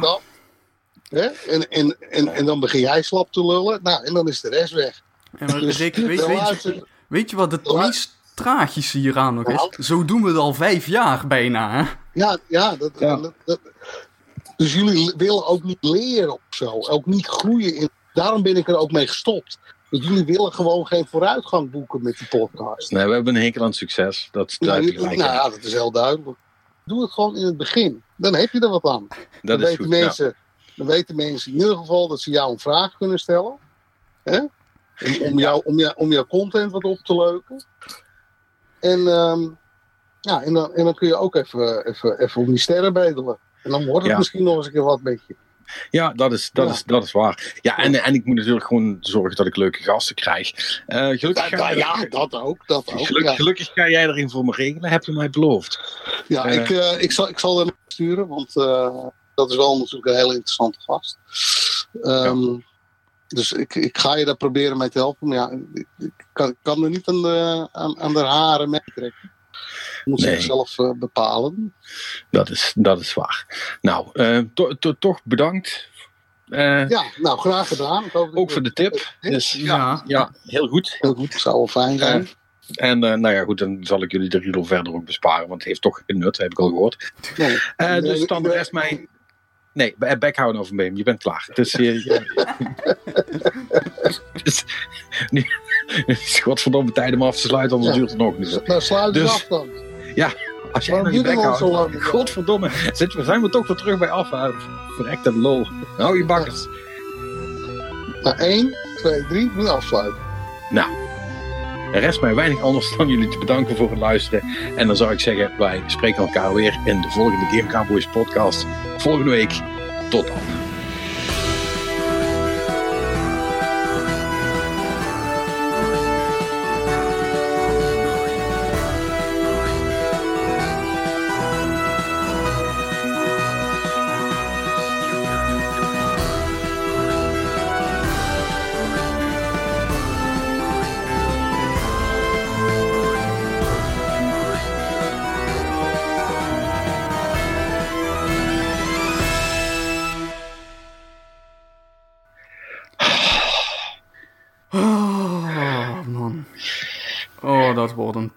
af. Hè? En, en, en, en dan begin jij slap te lullen. Nou, en dan is de rest weg. En dus, weet, weet, je, weet je wat het meest tragische hieraan nog is? Zo doen we het al vijf jaar bijna. Hè? Ja, ja, dat, dat, dus jullie willen ook niet leren of zo. Ook niet groeien. In, daarom ben ik er ook mee gestopt. Want jullie willen gewoon geen vooruitgang boeken met die podcast. Nee, we hebben een hekel aan succes. Dat is nou, nou ja, dat is heel duidelijk. Doe het gewoon in het begin. Dan heb je er wat aan. Dat dan, weten goed, mensen, dan weten mensen in ieder geval dat ze jou een vraag kunnen stellen. Hè? Om, om, jou, om, jou, om jouw content wat op te leuken. En, ehm, ja, en, dan, en dan kun je ook even, even, even om die sterren bedelen. En dan wordt het misschien nog eens een keer wat met je. Ja, dat is, dat, Is, dat is waar. Ja, en, en ik moet natuurlijk gewoon zorgen dat ik leuke gasten krijg. Uh, gelukkig ja, ja, dat ook. Dat ook gelukkig, gelukkig ga jij erin voor me regelen, heb je mij beloofd. Ja, uh, ik, uh, ik, zal, ik zal er sturen, want dat is wel natuurlijk een hele interessante gast. Um, ja. Dus ik, ik ga je daar proberen mee te helpen. Maar ja, ik kan, kan er niet aan de, aan, aan de haren meetrekken. Moet nee. zichzelf uh, bepalen. Dat is, dat is waar. Nou, uh, to, to, toch bedankt. Uh, ja, nou graag gedaan. ook voor de tip. Dus, ja. ja, heel goed. Heel goed, zou wel fijn zijn. En uh, nou ja, goed, dan zal ik jullie de riedel verder ook besparen, want het heeft toch een nut, heb ik al gehoord. Nee, uh, dus dan rest mij Nee, bek houden over Beem. Je bent klaar. Dus, je, dus, nu, is godverdomme tijd om af te sluiten, anders ja. duurt het nog niet. Nou, sluit dus, af dan. Ja, als jij nou je bek houdt. Godverdomme. Zit, zijn we toch weer terug bij af. Verrekte lol. Nou, je bakkers. Nou, 1, 2, 3. Nu afsluiten. Nou. Er rest mij weinig anders dan jullie te bedanken voor het luisteren. En dan zou ik zeggen, wij spreken elkaar weer in de volgende Game Cowboys podcast. Volgende week. Tot dan.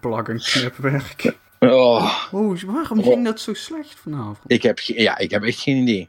Een plug knipwerk. Oh. oh, waarom ging dat zo slecht vanavond? Ik heb, ja, ik heb echt geen idee.